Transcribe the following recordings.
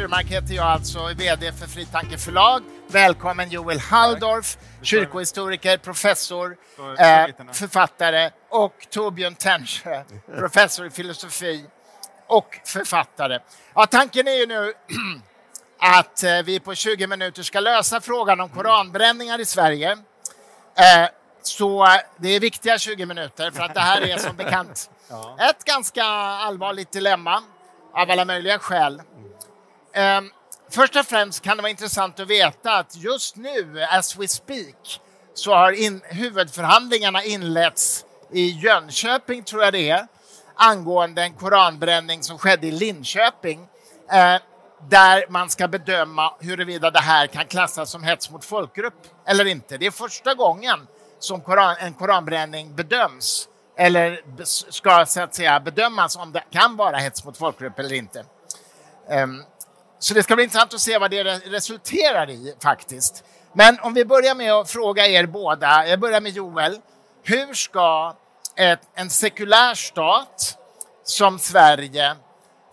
Furmark heter jag alltså, VD för Fritanke förlag. Välkommen Joel Halldorf, kyrkohistoriker, professor, eh, författare och Torbjörn Tännsjö, professor i filosofi och författare. Ja, tanken är ju nu att eh, vi på 20 minuter ska lösa frågan om koranbränningar i Sverige. Eh, så det är viktiga 20 minuter för att det här är som bekant ett ganska allvarligt dilemma av alla möjliga skäl. Ehm, först och främst kan det vara intressant att veta att just nu, as we speak, så har in, huvudförhandlingarna inletts i Jönköping, tror jag det är, angående en koranbränning som skedde i Linköping, eh, där man ska bedöma huruvida det här kan klassas som hets mot folkgrupp eller inte. Det är första gången som koran, en koranbränning bedöms eller ska så att säga bedömas om det kan vara hets mot folkgrupp eller inte. Um, så det ska bli intressant att se vad det resulterar i faktiskt. Men om vi börjar med att fråga er båda, jag börjar med Joel. Hur ska ett, en sekulär stat som Sverige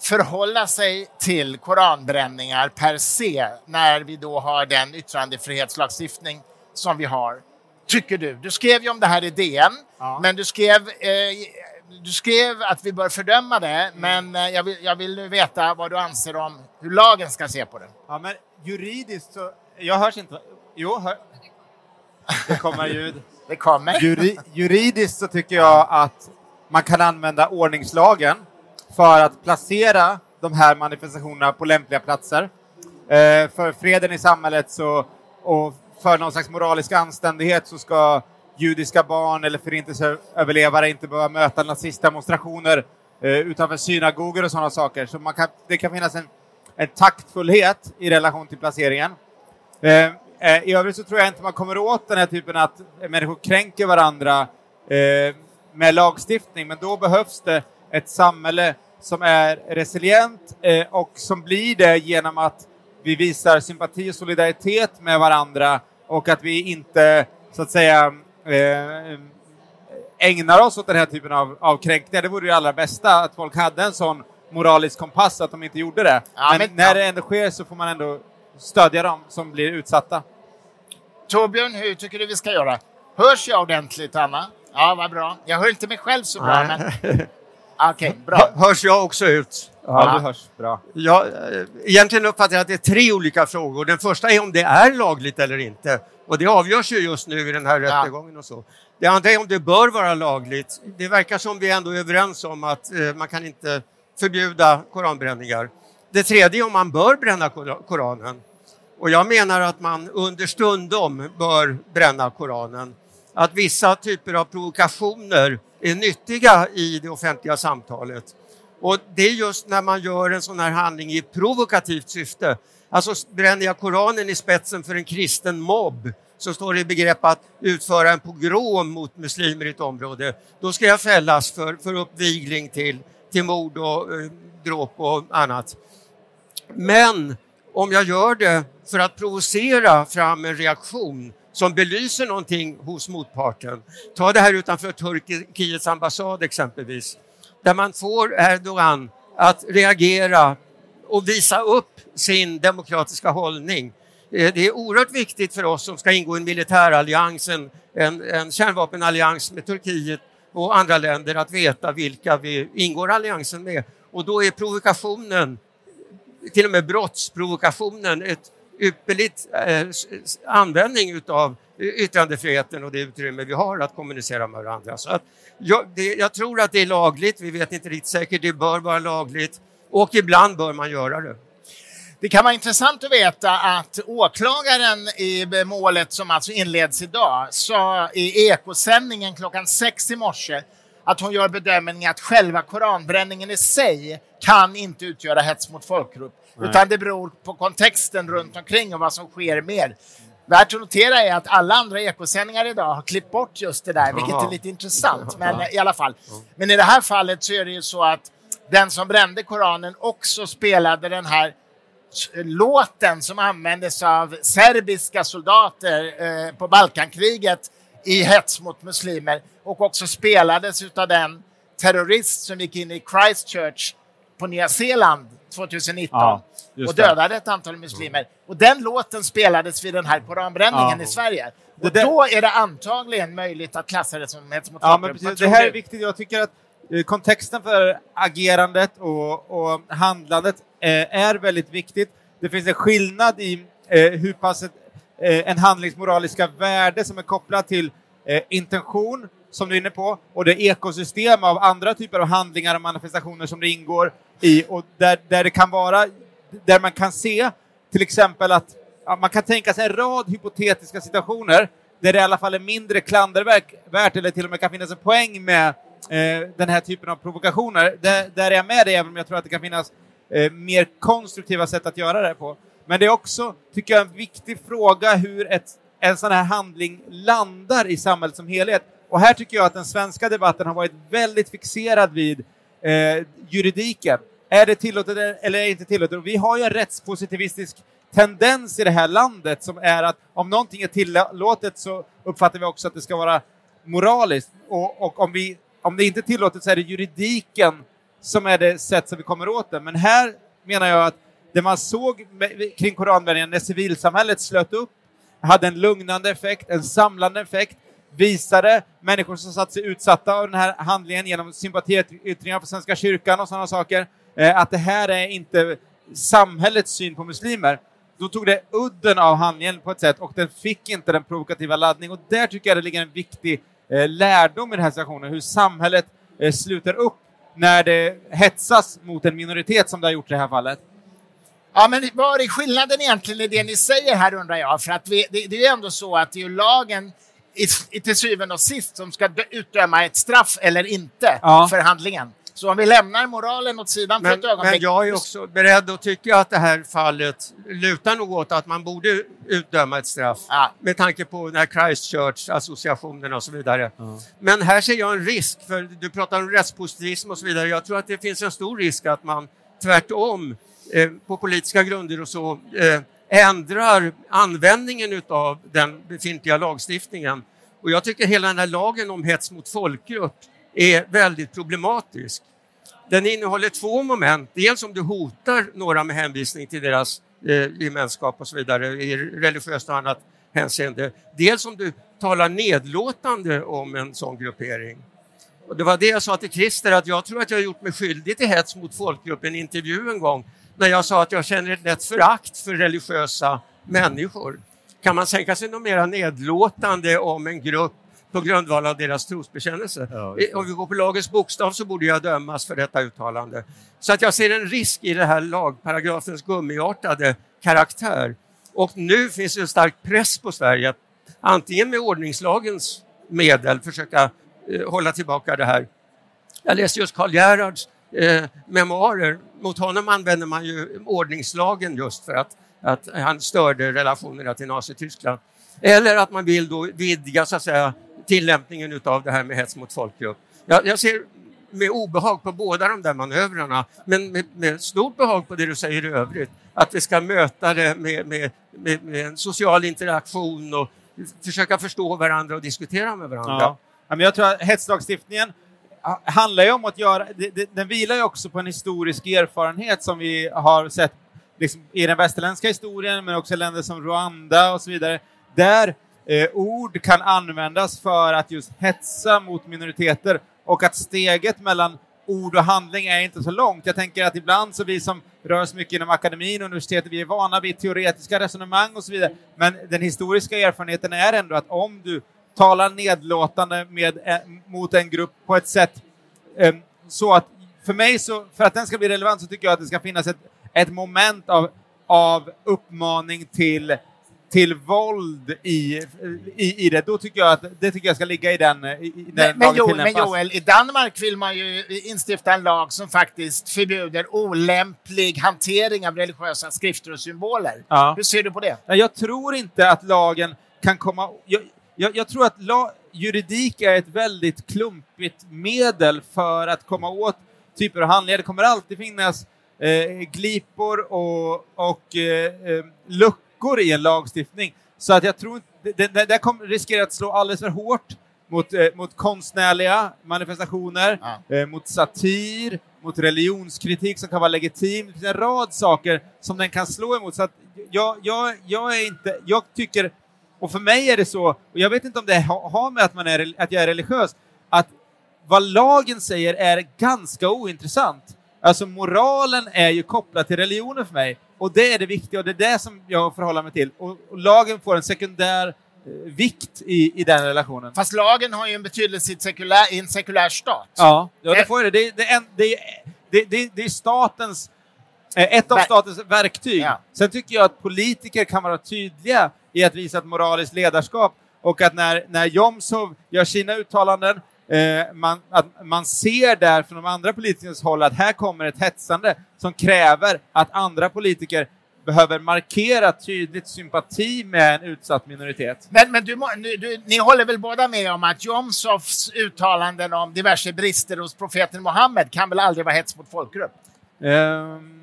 förhålla sig till koranbränningar per se när vi då har den yttrandefrihetslagstiftning som vi har? Tycker du? Du skrev ju om det här i DN, ja. men du skrev, eh, du skrev att vi bör fördöma det, mm. men eh, jag, vill, jag vill veta vad du anser om hur lagen ska se på det. Ja, men juridiskt så... Jag hörs inte. Jo, hör. Det kommer ljud. det kommer. Juri, juridiskt så tycker jag att man kan använda ordningslagen för att placera de här manifestationerna på lämpliga platser. Eh, för freden i samhället så, och för någon slags moralisk anständighet så ska judiska barn eller förintelseöverlevare inte behöva möta nazistdemonstrationer eh, utanför synagogor och sådana saker. Så man kan, det kan finnas en, en taktfullhet i relation till placeringen. Eh, eh, I övrigt så tror jag inte man kommer åt den här typen att människor kränker varandra eh, med lagstiftning, men då behövs det ett samhälle som är resilient eh, och som blir det genom att vi visar sympati och solidaritet med varandra och att vi inte så att säga eh, ägnar oss åt den här typen av, av kränkningar. Det vore det allra bästa att folk hade en sån moralisk kompass att de inte gjorde det. Ja, men, men, när ja. det ändå sker så får man ändå stödja dem som blir utsatta. Torbjörn, hur tycker du vi ska göra? Hörs jag ordentligt, Anna? Ja, vad bra. Jag hör inte mig själv så bra, men... Okej, okay, bra. Hörs jag också ut? Ja, det hörs bra. Ja, egentligen uppfattar jag att det är tre olika frågor. Den första är om det är lagligt eller inte. Och det avgörs ju just nu i den här ja. rättegången och så. Det andra är om det bör vara lagligt. Det verkar som vi ändå är överens om att eh, man kan inte förbjuda koranbränningar. Det tredje är om man bör bränna Koranen. Och jag menar att man understundom bör bränna Koranen. Att vissa typer av provokationer är nyttiga i det offentliga samtalet. Och det är just när man gör en sån här handling i provokativt syfte. Alltså bränner jag Koranen i spetsen för en kristen mobb så står det i begrepp att utföra en pogrom mot muslimer i ett område. Då ska jag fällas för, för uppvigling till, till mord och eh, dråp och annat. Men om jag gör det för att provocera fram en reaktion som belyser någonting hos motparten. Ta det här utanför Turkiets ambassad exempelvis där man får Erdogan att reagera och visa upp sin demokratiska hållning. Eh, det är oerhört viktigt för oss som ska ingå i en militärallians, en, en, en kärnvapenallians med Turkiet och andra länder att veta vilka vi ingår alliansen med. Och då är provokationen, till och med brottsprovokationen, ett ypperligt eh, användning utav yttrandefriheten och det utrymme vi har att kommunicera med varandra. Så att jag, det, jag tror att det är lagligt, vi vet inte riktigt säkert, det bör vara lagligt och ibland bör man göra det. Det kan vara intressant att veta att åklagaren i målet som alltså inleds idag sa i Ekosändningen klockan sex i morse att hon gör bedömningen att själva koranbränningen i sig kan inte utgöra hets mot folkgrupp, Nej. utan det beror på kontexten runt omkring och vad som sker mer. Värt att notera är att alla andra ekosändningar idag har klippt bort just det där, vilket är lite intressant. Men i alla fall. Men i det här fallet så är det ju så att den som brände Koranen också spelade den här låten som användes av serbiska soldater eh, på Balkankriget i hets mot muslimer och också spelades av den terrorist som gick in i Christchurch på Nya Zeeland 2019 ja, och dödade ett antal muslimer. Och den låten spelades vid den här koranbränningen ja. i Sverige. Och det, då är det antagligen möjligt att klassa det som hets mot ja, men precis, Det här är viktigt. Jag tycker att eh, kontexten för agerandet och, och handlandet eh, är väldigt viktigt. Det finns en skillnad i eh, hur pass ett, eh, en handlingsmoraliska värde som är kopplad till intention, som du är inne på, och det ekosystem av andra typer av handlingar och manifestationer som det ingår i, och där, där det kan vara, där man kan se till exempel att ja, man kan tänka sig en rad hypotetiska situationer där det i alla fall är mindre klandervärt eller till och med kan finnas en poäng med eh, den här typen av provokationer. Där, där är jag med dig, även om jag tror att det kan finnas eh, mer konstruktiva sätt att göra det på. Men det är också, tycker jag, en viktig fråga hur ett, en sån här handling landar i samhället som helhet. Och här tycker jag att den svenska debatten har varit väldigt fixerad vid eh, juridiken. Är det tillåtet eller är det inte tillåtet? Och vi har ju en rättspositivistisk tendens i det här landet som är att om någonting är tillåtet så uppfattar vi också att det ska vara moraliskt. Och, och om, vi, om det inte är tillåtet så är det juridiken som är det sätt som vi kommer åt det. Men här menar jag att det man såg kring koranbränningen när civilsamhället slöt upp hade en lugnande effekt, en samlande effekt, visade människor som satt sig utsatta av den här handlingen genom sympatiyttringar för Svenska kyrkan och sådana saker, eh, att det här är inte samhällets syn på muslimer. Då tog det udden av handlingen på ett sätt och den fick inte den provokativa laddning och där tycker jag det ligger en viktig eh, lärdom i den här situationen, hur samhället eh, sluter upp när det hetsas mot en minoritet som det har gjort i det här fallet. Ja, men vad är skillnaden egentligen i det ni säger här undrar jag? För att vi, det, det är ju ändå så att det är lagen i, till syvende och sist som ska utdöma ett straff eller inte ja. för handlingen. Så om vi lämnar moralen åt sidan men, för ett ögonblick. Men jag är också beredd att tycka att det här fallet lutar nog åt att man borde utdöma ett straff ja. med tanke på den här Christchurch-associationen och så vidare. Ja. Men här ser jag en risk, för du pratar om rättspositivism och så vidare. Jag tror att det finns en stor risk att man tvärtom eh, på politiska grunder och så eh, ändrar användningen av den befintliga lagstiftningen. Och jag tycker hela den här lagen om hets mot folkgrupp är väldigt problematisk. Den innehåller två moment. Dels om du hotar några med hänvisning till deras eh, gemenskap och så vidare i religiöst och annat hänseende. Dels om du talar nedlåtande om en sån gruppering. Och det var det jag sa till Christer, att jag tror att jag har gjort mig skyldig till hets mot folkgrupp i en intervju en gång när jag sa att jag känner ett lätt förakt för religiösa människor. Kan man tänka sig något mer nedlåtande om en grupp på grundval av deras trosbekännelse. Ja, Om vi går på lagens bokstav så borde jag dömas för detta uttalande. Så att jag ser en risk i den här lagparagrafens gummiartade karaktär. Och nu finns det en stark press på Sverige att antingen med ordningslagens medel försöka eh, hålla tillbaka det här. Jag läste just Karl Gerhards eh, memoarer. Mot honom använder man ju ordningslagen just för att, att han störde relationerna till Nazityskland. Eller att man vill då vidga så att säga, tillämpningen av det här med hets mot folkgrupp. Jag, jag ser med obehag på båda de där manövrarna, men med, med stort behag på det du säger i övrigt. Att vi ska möta det med, med, med, med en social interaktion och försöka förstå varandra och diskutera med varandra. Ja. jag tror att hetslagstiftningen handlar ju om att göra, den vilar ju också på en historisk erfarenhet som vi har sett liksom, i den västerländska historien, men också i länder som Rwanda och så vidare, där eh, ord kan användas för att just hetsa mot minoriteter och att steget mellan ord och handling är inte så långt. Jag tänker att ibland så vi som rör oss mycket inom akademin och universitetet, vi är vana vid teoretiska resonemang och så vidare, men den historiska erfarenheten är ändå att om du talar nedlåtande med, eh, mot en grupp på ett sätt eh, så att för mig, så, för att den ska bli relevant, så tycker jag att det ska finnas ett, ett moment av, av uppmaning till till våld i, i, i det, då tycker jag att det tycker jag ska ligga i den, i, den men, men, Joel, men Joel, i Danmark vill man ju instifta en lag som faktiskt förbjuder olämplig hantering av religiösa skrifter och symboler. Ja. Hur ser du på det? Jag tror inte att lagen kan komma... Jag, jag, jag tror att la, juridik är ett väldigt klumpigt medel för att komma åt typer av handlingar. Det kommer alltid finnas eh, glipor och, och eh, eh luckor i en lagstiftning. Så att jag tror inte, det, det, kommer riskera att slå alldeles för hårt mot, eh, mot konstnärliga manifestationer, Ja. eh, mot satir, mot religionskritik som kan vara legitim. Det finns en rad saker som den kan slå emot. Så att jag, jag, jag är inte, jag tycker, och för mig är det så, och jag vet inte om det ha- har med att, man är, att jag är religiös, att vad lagen säger är ganska ointressant. Alltså moralen är ju kopplad till religionen för mig, och det är det viktiga, och det är det som jag förhåller mig till. Och, och lagen får en sekundär eh, vikt i, i den relationen. Fast lagen har ju en betydelse i, sekulär, i en sekulär stat. Ja, ja det Eh. får det. Det, det, är det, är- det, det, det är statens, ett av statens verktyg. Ja. Sen tycker jag att politiker kan vara tydliga i att visa ett moraliskt ledarskap och att när, när Jomshov gör sina uttalanden Eh, man, att man ser där från de andra politikernas håll att här kommer ett hetsande som kräver att andra politiker behöver markera tydligt sympati med en utsatt minoritet. Men, men du, du, ni håller väl båda med om att Jomshofs uttalanden om diverse brister hos profeten Muhammed kan väl aldrig vara hets mot folkgrupp? Ehm,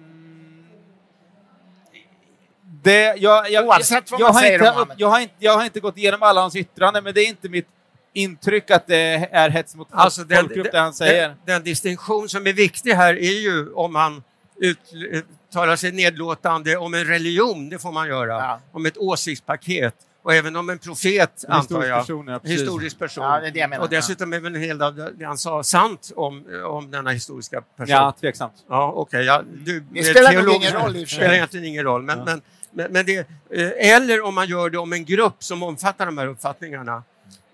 det, jag, jag, Oavsett vad jag, man har säger inte, om jag, har inte, jag har inte gått igenom alla hans yttranden, men det är inte mitt intryck att det är hets mot Alltså den, folkgrupp det han säger. Den, den distinktion som är viktig här är ju om man uttalar sig nedlåtande om en religion, det får man göra, Ja. om ett åsiktspaket och även om en profet, antar jag. person, ja. Historisk person. Ja, det är det jag menar. Och dessutom är väl en hel del av det han sa sant om, om denna historiska person. Ja, tveksamt. Ja, okej. ja, du, Det spelar nog ingen roll i och för sig. spelar egentligen ingen roll. Men, Ja. men, men, men det, eh, eller om man gör det om en grupp som omfattar de här uppfattningarna.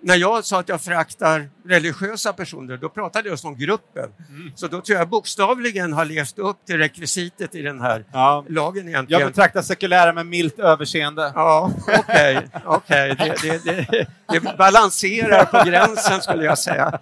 När jag sa att jag föraktar religiösa personer, då pratade jag om gruppen. Mm. Så då tror jag bokstavligen har levt upp till rekvisitet i den här Ja. lagen egentligen. Jag betraktar sekulära med milt överseende. Ja, okej. okej. Det, det, det, det balanserar på gränsen skulle jag säga.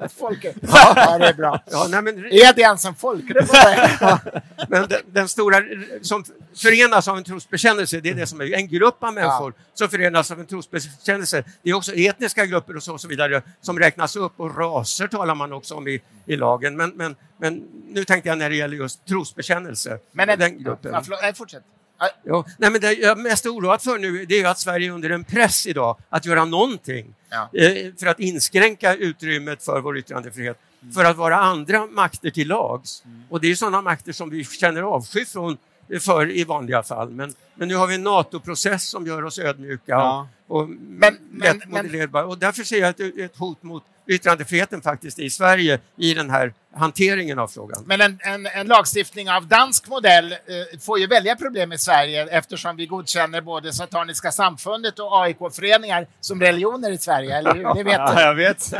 Mot folkgrupp? Ja, det är bra. Ja, nej, men, Är det ens en folkgrupp? Men den, den stora som förenas av en trosbekännelse, det är det som är en grupp av människor som förenas av en trosbekännelse. Det är också etniska grupper och så, och så vidare som räknas upp och raser talar man också om i, i lagen. Men, men, men nu tänkte jag när det gäller just trosbekännelse, Men den gruppen. Ja, förlåt, nej, fortsätt. Ja, nej, men det jag är mest oroad för nu det är att Sverige är under en press idag att göra någonting Ja. eh, för att inskränka utrymmet för vår yttrandefrihet, för att vara andra makter till lags. Och det är sådana makter som vi känner avsky från för i vanliga fall. Men, men nu har vi en NATO-process som gör oss ödmjuka Ja. och, och Men- men- lätt modellerbara. Och därför ser jag ett, ett hot mot yttrandefriheten faktiskt i Sverige i den här hanteringen av frågan. Men en, en, en lagstiftning av dansk modell eh, får ju väldiga problem i Sverige eftersom vi godkänner både Sataniska samfundet och AIK-föreningar som religioner i Sverige, eller hur? Det vet Ja, jag vet. Så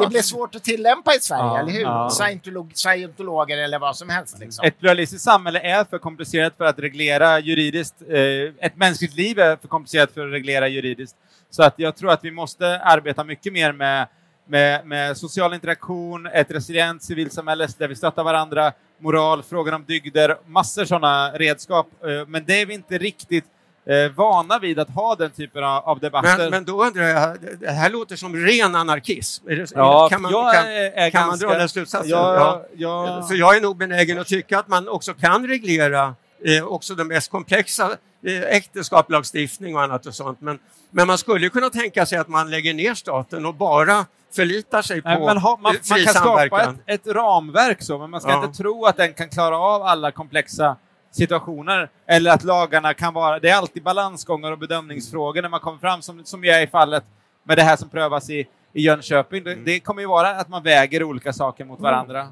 det blir svårt att tillämpa i Sverige, Ja, eller hur? ja. Scientolog, scientologer eller vad som helst. Liksom. Ett pluralistiskt samhälle är för komplicerat för att reglera juridiskt. Eh, ett mänskligt liv är för komplicerat för att reglera juridiskt. Så att jag tror att vi måste arbeta mycket mer med, med, med social interaktion, ett resilient civilsamhälle där vi stöttar varandra, moral, frågan om dygder, massor sådana redskap. Eh, men det är vi inte riktigt eh, vana vid att ha den typen av, debatter. Men, men då undrar jag, det här låter som ren anarkism. Det, ja, kan man, jag kan, kan man ganska, dra den slutsatsen? Ja, Ja. För jag är nog benägen att tycka att man också kan reglera eh, också de mest komplexa äktenskapslagstiftning och annat och sånt. Men, men man skulle kunna tänka sig att man lägger ner staten och bara förlitar sig på men ha, man, eh, man fri kan skapa samverkan. ett, ett ramverk så, men man ska Ja. inte tro att den kan klara av alla komplexa situationer eller att lagarna kan vara... Det är alltid balansgångar och bedömningsfrågor när man kommer fram, som, som är i fallet med det här som prövas i, i Jönköping. Det, det kommer ju vara att man väger olika saker mot varandra.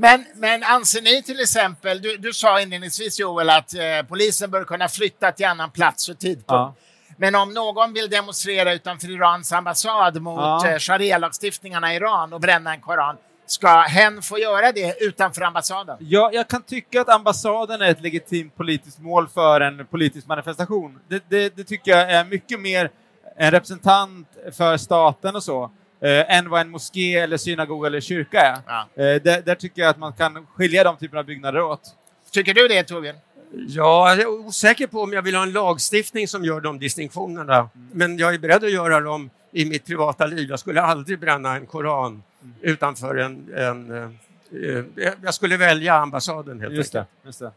Men, men anser ni till exempel, du, du sa inledningsvis Joel att eh, polisen bör kunna flytta till annan plats och tidpunkt. Ja. Men om någon vill demonstrera utanför Irans ambassad mot Ja. eh, sharia-lagstiftningarna i Iran och bränna en koran, ska hen få göra det utanför ambassaden? Ja, jag kan tycka att ambassaden är ett legitimt politiskt mål för en politisk manifestation. Det, det, det tycker jag är mycket mer en representant för staten och så, eh, än vad en moské, eller synagoga eller kyrka är. Ja. Eh, där, där tycker jag att man kan skilja de typerna av byggnader åt. Tycker du det Torbjörn? Ja, jag är osäker på om jag vill ha en lagstiftning som gör de distinktionerna. Men jag är beredd att göra dem i mitt privata liv. Jag skulle aldrig bränna en koran utanför en... en eh, eh, jag skulle välja ambassaden helt Just enkelt. det. Just det.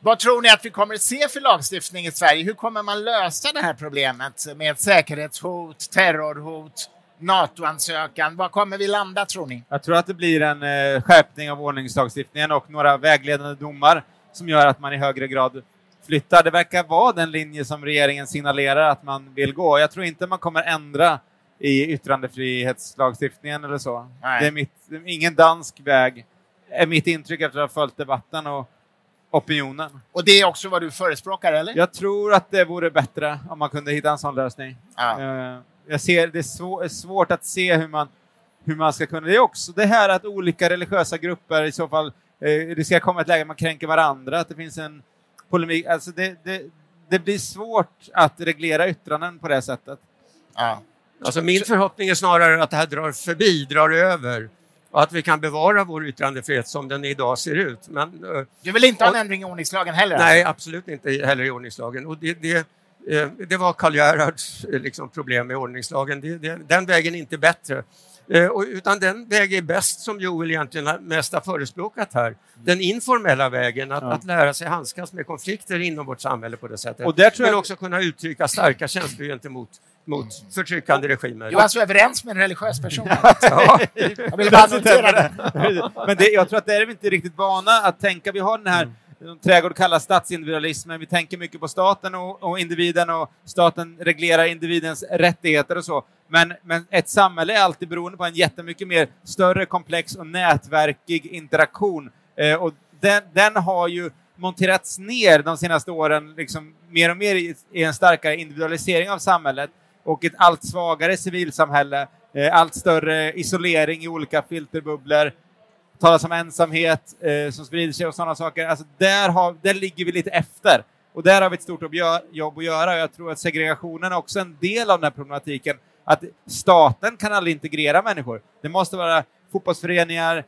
Vad tror ni att vi kommer att se för lagstiftning i Sverige? Hur kommer man lösa det här problemet med säkerhetshot, terrorhot, NATO-ansökan. Var kommer vi landa tror ni? Jag tror att det blir en eh, skärpning av ordningslagstiftningen och några vägledande domar som gör att man i högre grad flyttar. Det verkar vara den linje som regeringen signalerar att man vill gå. Jag tror inte man kommer ändra i yttrandefrihetslagstiftningen eller så. Nej. Det är, mitt, ingen dansk väg, är mitt intryck efter att ha följt debatten och opinionen. Och det är också vad du förespråkar, eller? Jag tror att det vore bättre om man kunde hitta en sån lösning. Ja. Uh, jag ser, det är svår, svårt att se hur man, hur man ska kunna... Det är också det här att olika religiösa grupper i så fall eh, det ska komma ett läge man kränker varandra, att det finns en polemik. Alltså det, det, det blir svårt att reglera yttranden på det sättet. Ja. Alltså min förhoppning är snarare att det här drar förbi, drar över och att vi kan bevara vår yttrandefrihet som den idag ser ut. Men, eh, du vill inte ha en ändring i ordningslagen heller? Nej, absolut inte heller i ordningslagen. Och det, det, det var Karl Gerhards eh, liksom, problem med ordningslagen. Det, det, den vägen är inte bättre. Utan den väg är bäst som Joel egentligen mest har förespråkat här. Den informella vägen, att, ja. att lära sig handskas med konflikter inom vårt samhälle på det sättet. Och där tror jag... Men också kunna uttrycka starka känslor gentemot mot förtryckande regimer. Du är alltså överens med en religiös person? ja. Jag vill bara notera det. Men det, jag tror att det är vi inte riktigt vana att tänka. Vi har den här mm trädgård kallas statsindividualismen. Vi tänker mycket på staten och, och, individen och staten reglerar individens rättigheter och så. Men, men ett samhälle är alltid beroende på en jättemycket mer större, komplex och nätverkig interaktion. Eh, och den, den har ju monterats ner de senaste åren, liksom mer och mer i, i en starkare individualisering av samhället och ett allt svagare civilsamhälle, eh, allt större isolering i olika filterbubblor, talas om ensamhet eh, som sprider sig och sådana saker. Alltså där, har, där ligger vi lite efter. Och där har vi ett stort jobb att göra. Jag tror att segregationen är också en del av den här problematiken. Att staten kan aldrig integrera människor. Det måste vara fotbollsföreningar,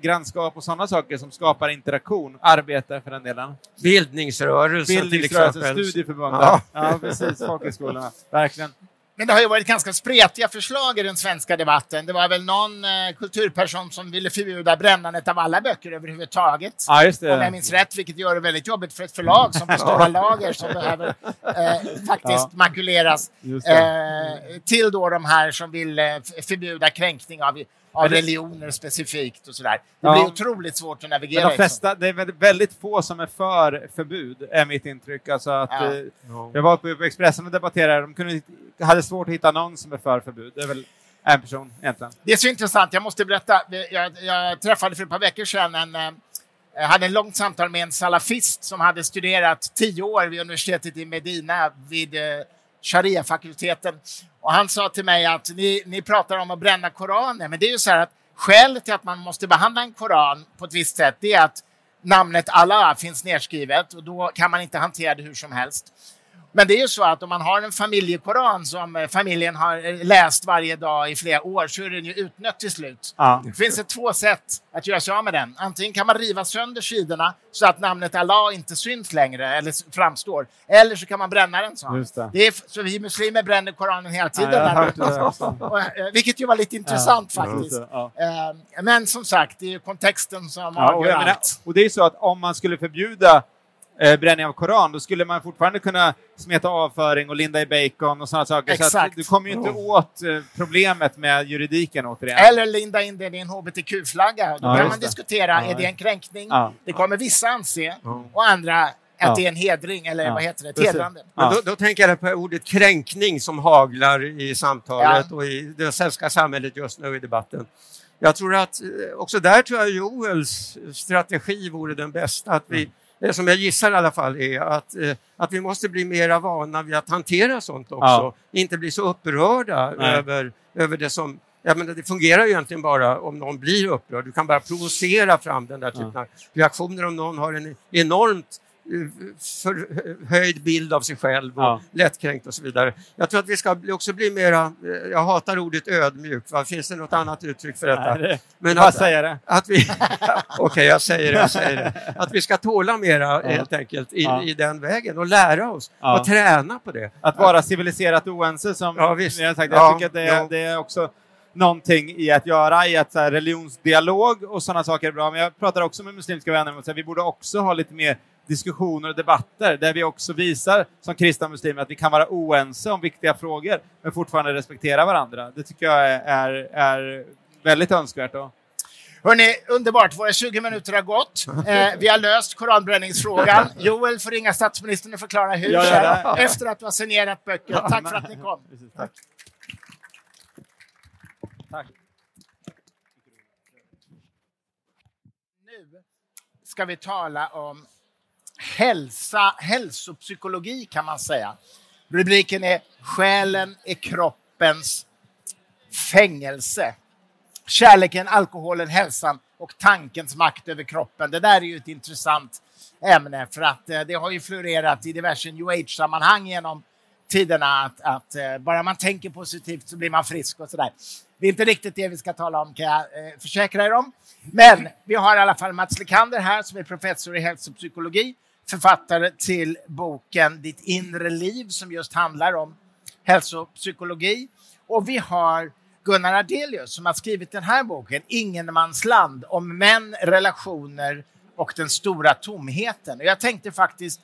grannskap och sådana saker som skapar interaktion, arbete för den delen. Bildningsrörelsen, Bildningsrörelsen till studieförbundet. Ja. ja, precis. Folkhögskolorna. Verkligen. Men det har ju varit ganska spretiga förslag i den svenska debatten. Det var väl någon eh, kulturperson som ville förbjuda brännandet av alla böcker överhuvudtaget. Ja, just det. Om jag minns rätt, vilket gör det väldigt jobbigt för ett förlag som består av lager som behöver eh, faktiskt ja. makuleras. Eh, till då de här som vill eh, förbjuda kränkning av av religioner specifikt och sådär. Det ja. blir otroligt svårt att navigera. Men de flesta, det är väldigt få som är för förbud, är mitt intryck. Alltså att, ja. eh, jag var på, Expressen och debatterade, de kunde, hade svårt att hitta någon som är för förbud. Det är väl en person egentligen. Det är så intressant, jag måste berätta. Jag, jag träffade för ett par veckor sedan en eh, jag hade en långt samtal med en salafist som hade studerat tio år vid universitetet i Medina vid eh, Sharia-fakulteten. Och han sa till mig att ni, ni pratar om att bränna Koranen, men det är ju så här att skälet till att man måste behandla en Koran på ett visst sätt, det är att namnet Allah finns nedskrivet och då kan man inte hantera det hur som helst. Men det är ju så att om man har en familjekoran som eh, familjen har eh, läst varje dag i flera år så är den ju utnött till slut. Ja. Det finns det två sätt att göra sig av med den. Antingen kan man riva sönder sidorna så att namnet Allah inte syns längre eller framstår. Eller så kan man bränna den. Så. Det. det. är, så vi muslimer bränner Koranen hela tiden. Ja, där, eh, vilket ju var lite intressant ja, faktiskt. Ja. Men som sagt, det är ju kontexten som ja, avgör allt. Och det är så att om man skulle förbjuda eh, bränning av Koran, då skulle man fortfarande kunna smeta avföring och linda i bacon och sådana saker. Exakt. Så att du kommer ju inte oh. åt eh, problemet med juridiken återigen. Eller linda in det i en hbtq-flagga. Då ja, kan man det. diskutera, ja. är det en kränkning? Ja. Det kommer vissa anse, och andra att ja. det är en hedring, eller ja. vad heter det, ett hedrande. Ja. Då, då, tänker jag på ordet kränkning som haglar i samtalet ja. och i det svenska samhället just nu i debatten. Jag tror att eh, också där tror jag Joels strategi vore den bästa, att vi mm det som jag gissar i alla fall är att, eh, att vi måste bli mera vana vid att hantera sånt också. Ja. Inte bli så upprörda över, över det som Ja, men det fungerar ju egentligen bara om någon blir upprörd. Du kan bara provocera fram den där typen ja. av reaktioner om någon har en enormt förhöjd bild av sig själv och ja. lättkränkt och så vidare. Jag tror att vi ska också bli mera, eh, jag hatar ordet ödmjuk, va? finns det något annat uttryck för detta? Nej, det, Men att, säga det. Att vi, Okej, okay, jag säger det, jag säger det. Att vi ska tåla mera ja. helt enkelt i, ja. i den vägen och lära oss och träna på det. Att vara civiliserat oense som ja, visst. jag sagt. Jag tycker att det, det är också någonting i att göra, i att så religionsdialog och sådana saker är bra. Men jag pratar också med muslimska vänner om att vi borde också ha lite mer diskussioner och debatter där vi också visar som kristna muslimer att vi kan vara oense om viktiga frågor men fortfarande respektera varandra. Det tycker jag är, är väldigt önskvärt. Då. Hörrni, underbart. Våra 20 minuter har gått. Eh, vi har löst koranbränningsfrågan. Joel får ringa statsministern och förklara hur ja, efter att du har signerat böcker. Tack för att ni kom. Tack. Tack. Nu ska vi tala om hälsa, hälsopsykologi kan man säga. Rubriken är Själen är kroppens fängelse. Kärleken, alkoholen, hälsan och tankens makt över kroppen. Det där är ju ett intressant ämne för att eh, det har ju florerat i diverse new age-sammanhang genom tiderna att, att eh, bara man tänker positivt så blir man frisk och sådär. Det är inte riktigt det vi ska tala om kan jag eh, försäkra er om. Men vi har i alla fall Mats Lekander här som är professor i hälsopsykologi, författare till boken Ditt inre liv som just handlar om hälsopsykologi. Och vi har Gunnar Ardelius som har skrivit den här boken, Ingenmansland, om män, relationer och den stora tomheten. Och jag tänkte faktiskt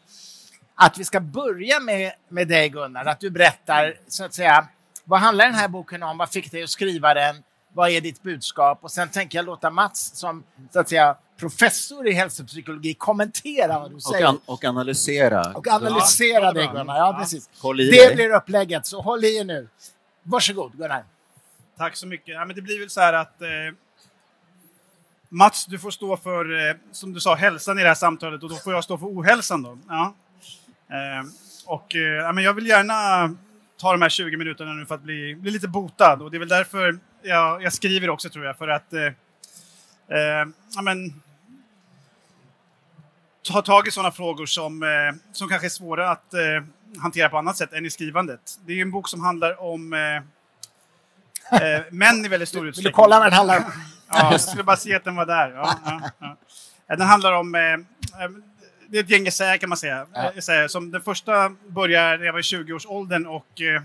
att vi ska börja med, med dig Gunnar, att du berättar så att säga, vad handlar den här boken om? Vad fick dig att skriva den? Vad är ditt budskap? Och sen tänker jag låta Mats som så att säga professor i hälsopsykologi kommentera vad du säger. Och, an och analysera. Och analysera ja, det Gunnar, ja, precis. Det blir upplägget, så håll i er nu. Varsågod Gunnar. Tack så mycket. Ja, men det blir väl så här att eh, Mats, du får stå för, eh, som du sa, hälsan i det här samtalet och då får jag stå för ohälsan då. Ja. Eh, och eh, men jag vill gärna ta de här 20 minuterna nu för att bli, bli lite botad och det är väl därför jag, jag skriver också tror jag, för att eh, ja, men, ta tag i sådana frågor som, eh, som kanske är svåra att hantera på annat sätt än i skrivandet. Det är en bok som handlar om eh, män i väldigt stor utsträckning. Vill du kolla vad den handlar om? ja, jag skulle bara se att den var där. Ja, ja, ja. Den handlar om eh, det är ett gäng essäer kan man säga. Ja. Som den första börjar när jag var i 20-årsåldern och eh,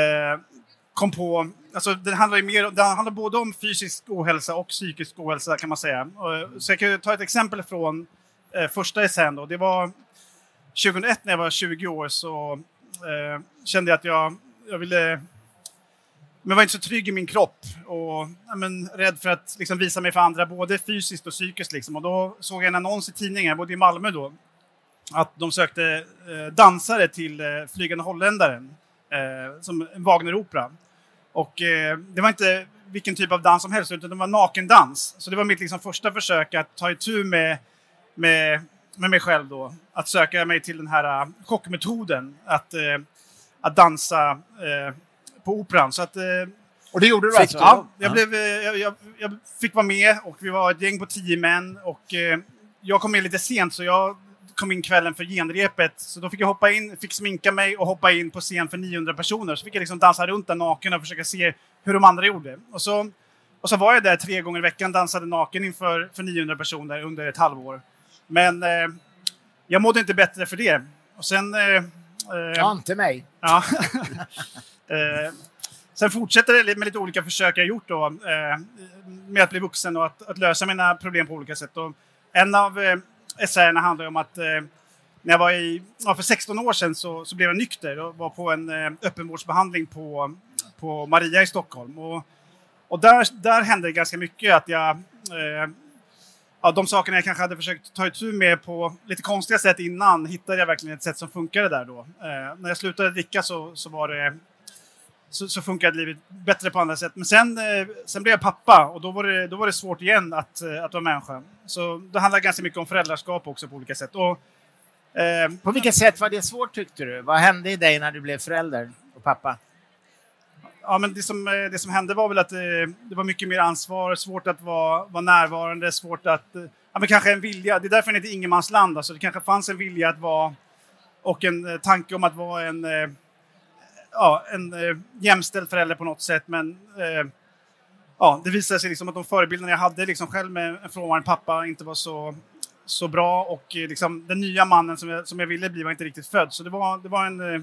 eh, kom på... Alltså, den handlar, mer, den handlar både om fysisk ohälsa och psykisk ohälsa kan man säga. Så jag kan ta ett exempel från eh, första essän. Då. Det var 2001 när jag var 20 år så eh, kände jag att jag, jag ville men var inte så trygg i min kropp och ja, men, rädd för att liksom, visa mig för andra, både fysiskt och psykiskt. Liksom. Och då såg jag en annons i tidningen, jag bodde i Malmö då, att de sökte eh, dansare till eh, Flygande holländaren, eh, som en Wagneropera. Och eh, det var inte vilken typ av dans som helst, utan det var nakendans. Så det var mitt liksom, första försök att ta itu med, med, med mig själv då. Att söka mig till den här uh, chockmetoden, att, uh, att dansa uh, på Operan. Så att, och det gjorde du alltså? Ja, jag, blev, jag, jag, jag, fick vara med och vi var ett gäng på tio män. Och, jag kom med lite sent så jag kom in kvällen för genrepet. Så då fick jag hoppa in, fick sminka mig och hoppa in på scen för 900 personer. Så fick jag liksom dansa runt där naken och försöka se hur de andra gjorde. Och så, och så var jag där tre gånger i veckan, dansade naken inför för 900 personer under ett halvår. Men eh, jag mådde inte bättre för det. Och sen... Eh, ja, inte mig. Ja. Eh, sen fortsätter det med lite olika försök jag gjort då, eh, med att bli vuxen och att, att, lösa mina problem på olika sätt. Och en av eh, essäerna handlar om att eh, när jag var i, ja, för 16 år sedan så, så blev jag nykter och var på en eh, öppenvårdsbehandling på, på Maria i Stockholm. Och, och där, där hände det ganska mycket att jag eh, ja, de sakerna jag kanske hade försökt ta itu med på lite konstiga sätt innan hittade jag verkligen ett sätt som funkade där då. Eh, när jag slutade dricka så, så var det så, så funkade livet bättre på andra sätt. Men sen, eh, sen blev jag pappa och då var det, då var det svårt igen att, eh, att vara människa. Så det handlar ganska mycket om föräldraskap också på olika sätt. Och, eh, på vilket sätt var det svårt tyckte du? Vad hände i dig när du blev förälder och pappa? Ja, men det, som, eh, det som hände var väl att det, det var mycket mer ansvar, svårt att vara, vara närvarande, svårt att... Ja, men kanske en vilja. Det är därför det heter ingenmansland. Alltså, det kanske fanns en vilja att vara och en tanke om att vara en ja, en eh, jämställd förälder på något sätt. Men eh, ja, det visade sig liksom att de förebilderna jag hade liksom själv med en frånvarande pappa inte var så, så bra. Och eh, liksom, den nya mannen som jag, som jag ville bli var inte riktigt född. Så det var, det var en, eh,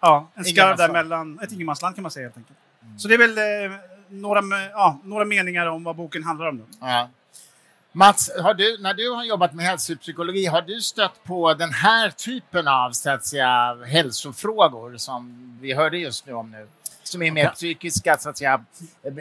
ja, en skarv där mellan, ett ingenmansland kan man säga helt enkelt. Mm. Så det är väl eh, några, ja, några meningar om vad boken handlar om. Då. Ja. Mats, du, när du har jobbat med hälsopsykologi, har du stött på den här typen av så att säga, hälsofrågor som vi hörde just nu om nu? Som är mer psykiska så att säga,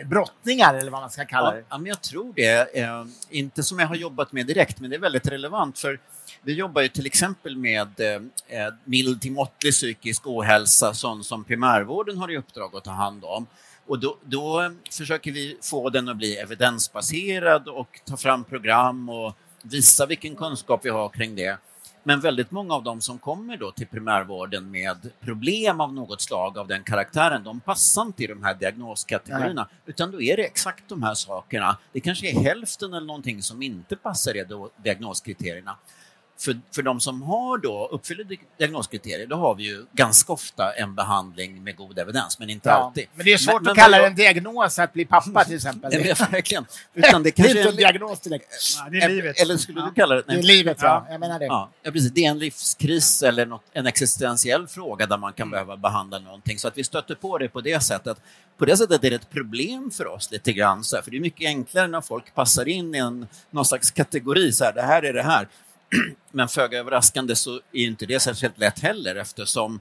brottningar eller vad man ska kalla det? Ja, men jag tror det. Eh, inte som jag har jobbat med direkt, men det är väldigt relevant. för vi jobbar ju till exempel med eh, mild till måttlig psykisk ohälsa, sånt som primärvården har i uppdrag att ta hand om. Och då, då, försöker vi få den att bli evidensbaserad och ta fram program och visa vilken kunskap vi har kring det. Men väldigt många av dem som kommer då till primärvården med problem av något slag av den karaktären, de passar inte i de här diagnoskategorierna, Nej. utan då är det exakt de här sakerna. Det kanske är hälften eller någonting som inte passar i diagnoskriterierna för, för de som har då uppfyller diagnoskriterier, då har vi ju ganska ofta en behandling med god evidens, men inte ja, alltid. Men det är svårt men, att men kalla det en diagnos att bli pappa till exempel. Nej, verkligen. Utan det, kanske det är inte en diagnos direkt. Ja, det är livet. Eller skulle ja. du kalla det? Nej, det är livet, ja. Jag menar det. Ja, precis. Det är en livskris eller något, en existentiell fråga där man kan mm. behöva behandla någonting. Så att vi stöter på det på det sättet. På det sättet är det ett problem för oss lite grann, så här, för det är mycket enklare när folk passar in i en, någon slags kategori, så här, det här är det här. Men föga överraskande så är inte det särskilt lätt heller eftersom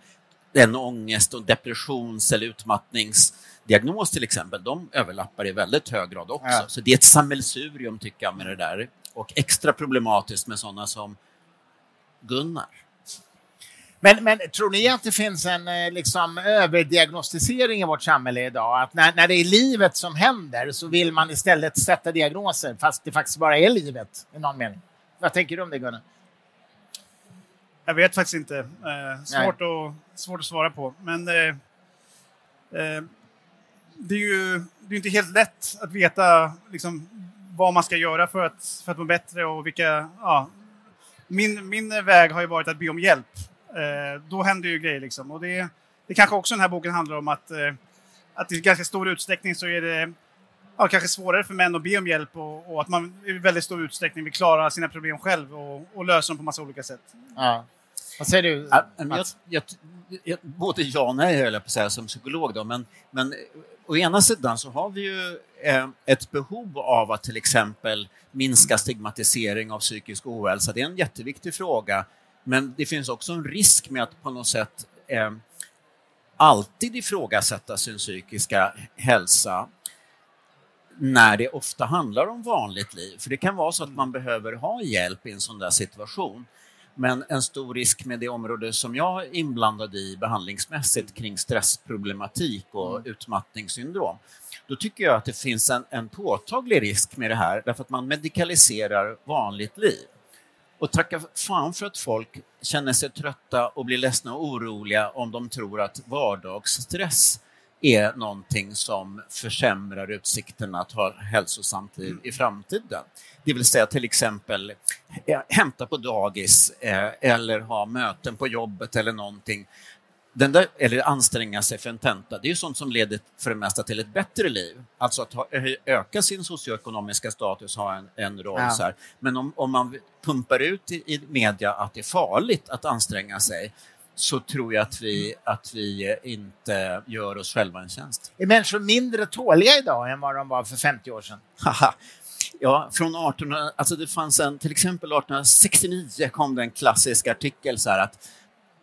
en ångest och depressions eller utmattningsdiagnos till exempel, de överlappar i väldigt hög grad också. Ja. Så det är ett sammelsurium tycker jag med det där. Och extra problematiskt med sådana som Gunnar. Men, men tror ni att det finns en eh, liksom, överdiagnostisering i vårt samhälle idag? Att när, när det är livet som händer så vill man istället sätta diagnoser fast det faktiskt bara är livet i någon mening? Vad tänker du om det, Gunnar? Jag vet faktiskt inte. Eh, svårt, att, svårt att svara på. Men eh, eh, det är ju det är inte helt lätt att veta liksom, vad man ska göra för att, för att må bättre och vilka... Ja. Min, min väg har ju varit att be om hjälp. Eh, då händer ju grejer. Liksom. Och det, det kanske också den här boken handlar om att, eh, att i ganska stor utsträckning så är det ja, kanske svårare för män att be om hjälp och, och, att man i väldigt stor utsträckning vill klara sina problem själv och, och lösa dem på massa olika sätt. Ja. Vad säger du, ja, jag, jag, jag, Både ja och nej, höll jag på att säga, som psykolog. Då, men, men å ena sidan så har vi ju eh, ett behov av att till exempel minska stigmatisering av psykisk ohälsa. Det är en jätteviktig fråga. Men det finns också en risk med att på något sätt eh, alltid ifrågasätta sin psykiska hälsa när det ofta handlar om vanligt liv. För det kan vara så att man behöver ha hjälp i en sån där situation. Men en stor risk med det område som jag är inblandad i behandlingsmässigt kring stressproblematik och mm. utmattningssyndrom, då tycker jag att det finns en, en påtaglig risk med det här därför att man medikaliserar vanligt liv. Och tacka fan för att folk känner sig trötta och blir ledsna och oroliga om de tror att vardagsstress är någonting som försämrar utsikterna att ha hälsosamt liv i framtiden. Det vill säga till exempel eh, hämta på dagis eh, eller ha möten på jobbet eller någonting. Den där, eller anstränga sig för en tenta, det är ju sånt som leder för det mesta till ett bättre liv. Alltså att ha, öka sin socioekonomiska status, ha en, en roll. Ja. Så här. Men om, om man pumpar ut i, i media att det är farligt att anstränga sig, så tror jag att vi, att vi inte gör oss själva en tjänst. Är människor mindre tåliga idag än vad de var för 50 år sedan? ja, från 18, alltså det fanns en, till exempel 1869 kom det en klassisk artikel så här att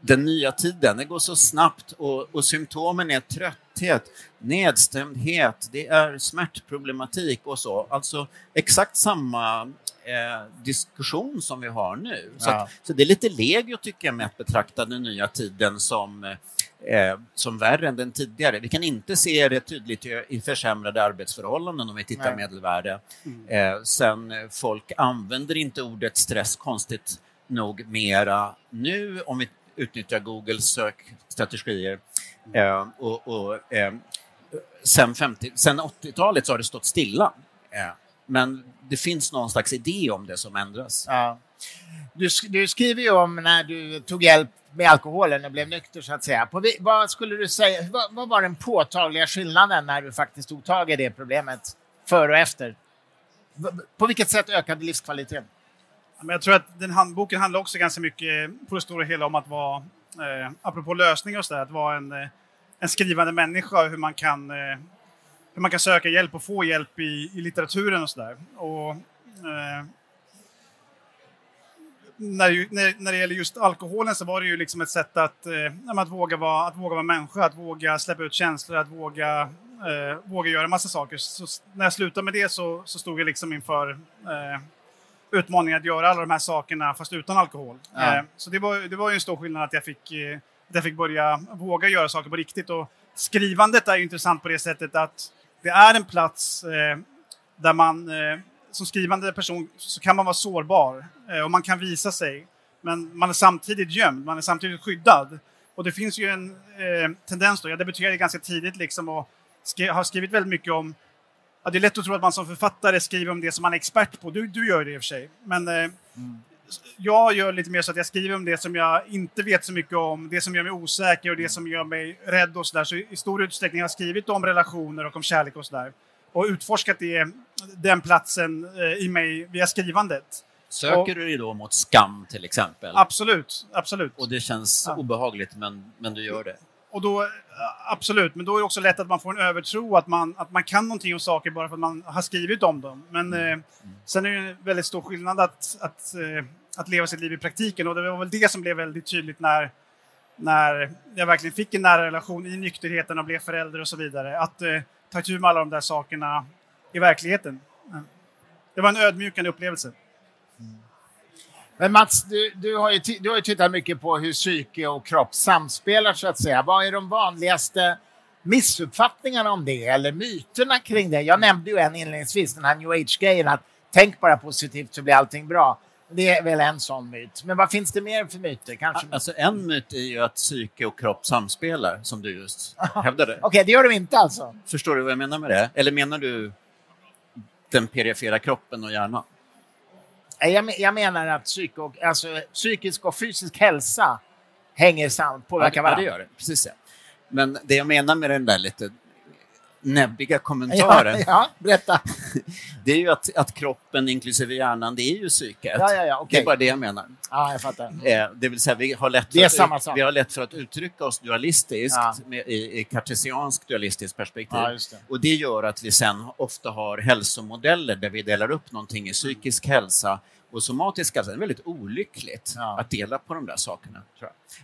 den nya tiden, det går så snabbt och, och symptomen är trötthet, nedstämdhet, det är smärtproblematik och så. Alltså exakt samma eh, diskussion som vi har nu. Så, ja. att, så det är lite legio tycker jag med att betrakta den nya tiden som eh, som värre än den tidigare. Vi kan inte se det tydligt i försämrade arbetsförhållanden om vi tittar Nej. medelvärde. Mm. Eh, sen eh, folk använder inte ordet stress konstigt nog mera nu om vi utnyttjar Googles sökstrategier. Eh, och, och eh, sen, sen 80-talet så har det stått stilla. Men det finns någon slags idé om det som ändras. Ja. Du, du skriver ju om när du tog hjälp med alkoholen och blev nykter så att säga. På, vad skulle du säga, vad, vad, var den påtagliga skillnaden när du faktiskt tog tag i det problemet, före och efter? På vilket sätt ökade livskvaliteten? jag tror att den handboken handlar också ganska mycket på det stora hela om att vara, eh, apropå lösningar och sådär, att vara en, eh, en skrivande människa, hur man kan eh, hur man kan söka hjälp och få hjälp i, i litteraturen och sådär. Och Eh, när, när, när det gäller just alkoholen så var det ju liksom ett sätt att, eh, att, våga vara, att våga vara människa, att våga släppa ut känslor, att våga, eh, våga göra massa saker. Så när jag slutade med det så, så stod jag liksom inför eh, utmaningen att göra alla de här sakerna fast utan alkohol. Ja. Eh, så det var, det var ju en stor skillnad att jag fick, eh, jag fick börja våga göra saker på riktigt. Och skrivandet är ju intressant på det sättet att det är en plats eh, där man eh, som skrivande person så kan man vara sårbar eh, och man kan visa sig. Men man är samtidigt gömd, man är samtidigt skyddad. Och det finns ju en eh, tendens då, jag debuterade ganska tidigt liksom och skri har skrivit väldigt mycket om Ja, det är lätt att tro att man som författare skriver om det som man är expert på. Du, du gör det i och för sig. Men eh, mm jag gör lite mer så att jag skriver om det som jag inte vet så mycket om, det som gör mig osäker och det som gör mig rädd och sådär. Så i stor utsträckning har jag skrivit om relationer och om kärlek och sådär och utforskat det, den platsen eh, i mig via skrivandet. Söker och, du dig då mot skam till exempel? Absolut, absolut. Och det känns ja. obehagligt men, men du gör det? Och då, absolut, men då är det också lätt att man får en övertro att man, att man kan någonting om saker bara för att man har skrivit om dem. Men mm. eh, sen är det en väldigt stor skillnad att, att, eh, att leva sitt liv i praktiken och det var väl det som blev väldigt tydligt när, när jag verkligen fick en nära relation i nykterheten och blev förälder och så vidare. Att eh, ta tur med alla de där sakerna i verkligheten. Det var en ödmjukande upplevelse. Men Mats, du, du, har ju du har ju tittat mycket på hur psyke och kropp samspelar så att säga. Vad är de vanligaste missuppfattningarna om det eller myterna kring det? Jag nämnde ju en inledningsvis, den här new age-grejen att tänk bara positivt så blir allting bra. Det är väl en sån myt. Men vad finns det mer för myter? Kanske? Alltså, en myt är ju att psyke och kropp samspelar, som du just hävdade. Okej, okay, det gör de inte alltså? Förstår du vad jag menar med det? Eller menar du den perifera kroppen och hjärnan? Jag, jag menar att psyk och, alltså, psykisk och fysisk hälsa hänger samman, påverkar varandra. Ja, det gör det. Precis. Men det jag menar med den där lite näbbiga kommentaren. Ja, ja, berätta. Det är ju att, att kroppen inklusive hjärnan, det är ju psyket. Ja, ja, ja, okay. Det är bara det jag menar. Ja, jag fattar. Eh, det vill säga, vi har lätt, samma sak. vi har lätt för att uttrycka oss dualistiskt ja. med, i, i kartesianskt dualistiskt perspektiv. Ja, det. Och det gör att vi sen ofta har hälsomodeller där vi delar upp någonting i psykisk hälsa och somatisk hälsa. Det är väldigt olyckligt ja. att dela på de där sakerna.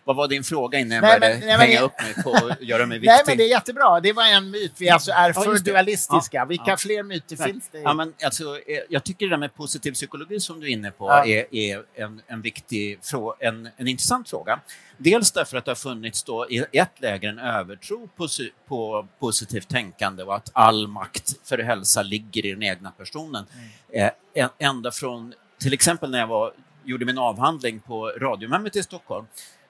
Vad var din fråga innan jag nej, började men, nej, hänga men, upp mig på att göra mig viktig? Nej, men det är jättebra. Det var en myt. Vi alltså är för dualistiska. Ja. Vilka ja. fler myter nej. finns det? Ja, men, alltså, eh, jag tycker det där med positiv psykologi som du är inne på är, är en, en viktig en, en intressant fråga. Dels därför att det har funnits då i ett läger en övertro på, på positivt tänkande och att all makt för hälsa ligger i den egna personen. Mm. Eh, ända från till exempel när jag var, gjorde min avhandling på Radiumhemmet i Stockholm,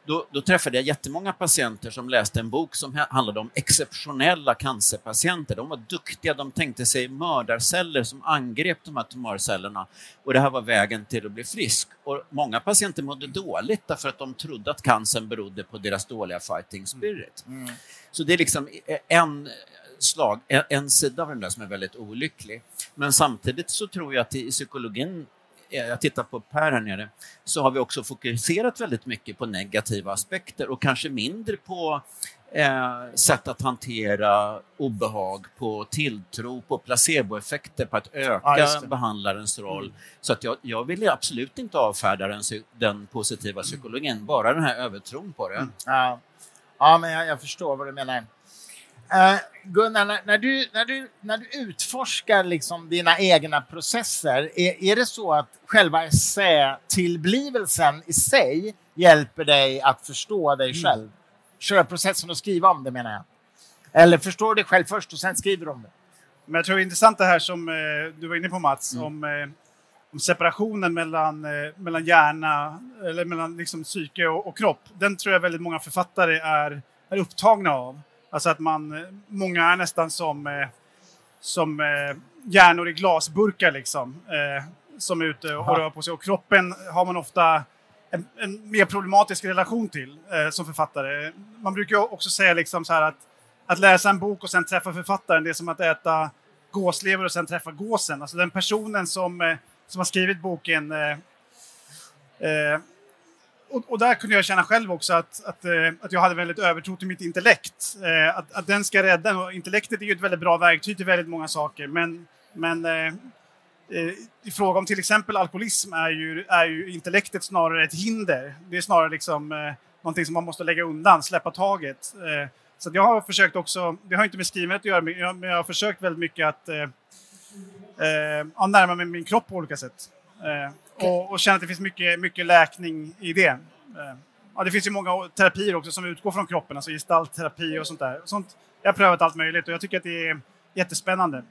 då, då, träffade jag jättemånga patienter som läste en bok som handlade om exceptionella cancerpatienter. De var duktiga, de tänkte sig mördarceller som angrep de här tumörcellerna och det här var vägen till att bli frisk. Och många patienter mådde dåligt därför att de trodde att cancern berodde på deras dåliga fighting spirit. Mm. Så det är liksom en slag, en sida av den där som är väldigt olycklig. Men samtidigt så tror jag att i psykologin jag tittar på Per här nere, så har vi också fokuserat väldigt mycket på negativa aspekter och kanske mindre på eh, sätt att hantera obehag, på tilltro, på placeboeffekter, på att öka ja, behandlarens roll. Mm. Så att jag, jag vill absolut inte avfärda den, den positiva psykologin, bara den här övertron på det. Mm. Ja. ja, men jag, jag förstår vad du menar. Uh, Gunnar, när, när, du, när, du, när du utforskar liksom dina egna processer, är, är det så att själva essätillblivelsen i sig hjälper dig att förstå dig mm. själv? Själva processen att skriva om det menar jag. Eller förstår du dig själv först och sen skriver du om det? Men jag tror det är intressant det här som eh, du var inne på Mats, mm. om, eh, om separationen mellan, eh, mellan hjärna, eller mellan liksom, psyke och, och kropp. Den tror jag väldigt många författare är, är upptagna av. Alltså att man, många är nästan som, eh, som eh, hjärnor i glasburkar liksom. Eh, som är ute och rör på sig. Och kroppen har man ofta en, en mer problematisk relation till eh, som författare. Man brukar också säga liksom så här att, att läsa en bok och sen träffa författaren, det är som att äta gåslever och sen träffa gåsen. Alltså den personen som, eh, som har skrivit boken eh, och, och, där kunde jag känna själv också att, att, eh, att jag hade väldigt övertro till mitt intellekt. Eh, att, att den ska rädda. Och intellektet är ju ett väldigt bra verktyg till väldigt många saker. Men, men eh, i fråga om till exempel alkoholism är ju, är ju intellektet snarare ett hinder. Det är snarare liksom eh, någonting som man måste lägga undan, släppa taget. Eh, så jag har försökt också, det har inte med skrivandet att göra, men jag, har försökt väldigt mycket att eh, eh, närma mig min kropp på olika sätt. Eh, och, och känna att det finns mycket, mycket läkning i det. Eh, ja, det finns ju många terapier också som utgår från kroppen, alltså gestaltterapi och sånt där. Sånt, jag har prövat allt möjligt och jag tycker att det är jättespännande.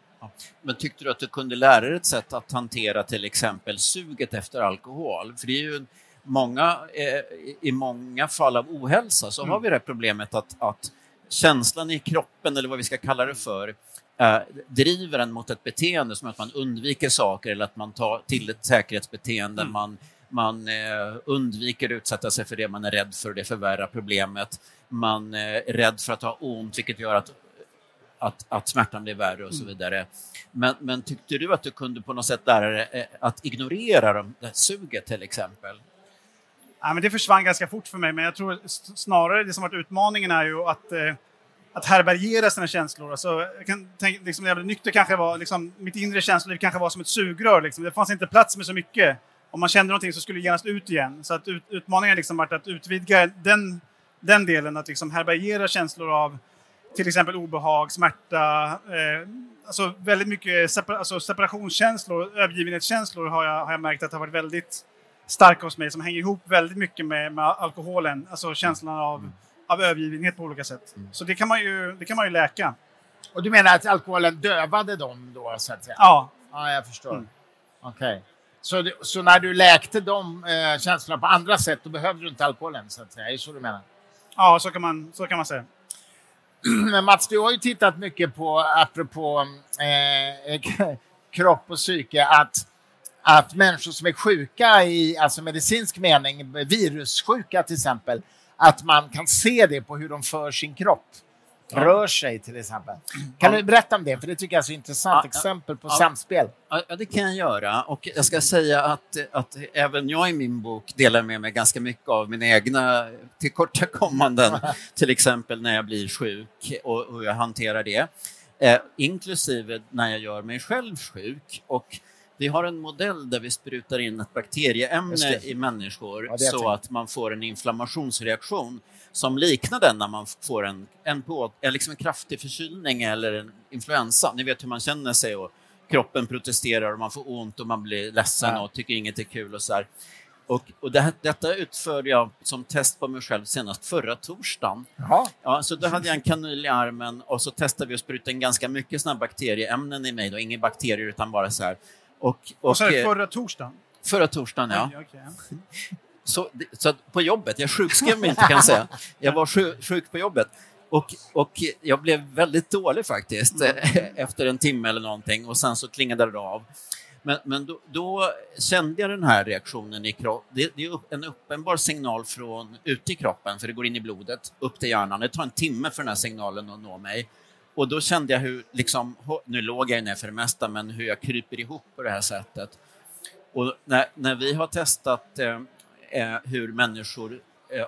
Men tyckte du att du kunde lära dig ett sätt att hantera till exempel suget efter alkohol? För det är ju många, eh, i många fall av ohälsa så mm. har vi det problemet att, att känslan i kroppen, eller vad vi ska kalla det för, eh, driver en mot ett beteende som att man undviker saker eller att man tar till ett säkerhetsbeteende, mm. man, man eh, undviker att utsätta sig för det man är rädd för, det förvärrar problemet. Man är rädd för att ha ont, vilket gör att att, att smärtan blir värre och så mm. vidare. Men, men tyckte du att du kunde på något sätt lära dig eh, att ignorera det här suget till exempel? Ja, men det försvann ganska fort för mig, men jag tror snarare det som varit utmaningen är ju att, eh, att härbärgera sina känslor. Alltså, jag kan tänka, liksom, när jag blev nykter kanske var, liksom, mitt inre känsloliv kanske var som ett sugrör. Liksom. Det fanns inte plats med så mycket. Om man kände någonting så skulle det genast ut igen. Så att ut, utmaningen liksom varit att utvidga den, den delen, att liksom härbärgera känslor av till exempel obehag, smärta, eh, alltså väldigt mycket separ alltså separationskänslor, övergivenhetskänslor har jag, har jag märkt att har varit väldigt starka hos mig som hänger ihop väldigt mycket med, med alkoholen, alltså känslan av, mm av övergivenhet på olika sätt. Mm. Så det kan, man ju, det kan man ju läka. Och du menar att alkoholen dövade dem då, så att säga? Ja. Ja, jag förstår. Mm. Okej. Okay. Så, så, när du läkte de eh, känslorna på andra sätt, då behövde du inte alkoholen, så att säga? Är det så du menar? Ja, så kan man, så kan man säga. Men Mats, du har ju tittat mycket på, apropå eh, kropp och psyke, att, att människor som är sjuka i alltså medicinsk mening, virussjuka till exempel, att man kan se det på hur de för sin kropp rör sig till exempel. Kan ja. du berätta om det? För det tycker jag är så intressant ja, exempel på ja, samspel. Ja, det kan jag göra. Och jag ska säga att, att även jag i min bok delar med mig ganska mycket av mina egna tillkortakommanden. till exempel när jag blir sjuk och hur jag hanterar det. Eh, inklusive när jag gör mig själv sjuk. Och vi har en modell där vi sprutar in ett bakterieämne i människor ja, så att man får en inflammationsreaktion som liknar den när man får en, en, på, en, liksom en kraftig förkylning eller en influensa. Ni vet hur man känner sig och kroppen protesterar och man får ont och man blir ledsen ja. och tycker inget är kul och så här. Och, och det, detta utförde jag som test på mig själv senast förra torsdagen. Jaha. Ja, så då hade jag en kanyl i armen och så testade vi att spruta in ganska mycket såna bakterieämnen i mig. Då. Inga bakterier utan bara så här. Och, och, och så är det förra torsdagen? Förra torsdagen, ja. Okay, okay så, så på jobbet, jag sjukskrev mig inte kan jag säga. Jag var sjuk, sjuk på jobbet. Och, och jag blev väldigt dålig faktiskt mm. efter en timme eller någonting och sen så klingade det av. Men, men då, då, kände jag den här reaktionen i kroppen. Det, det, är en uppenbar signal från ute i kroppen, för det går in i blodet, upp till hjärnan. Det tar en timme för den här signalen att nå mig. Och då kände jag hur, liksom, nu låg jag ner för det mesta, men hur jag kryper ihop på det här sättet. Och när, när vi har testat eh, eh, hur människor eh,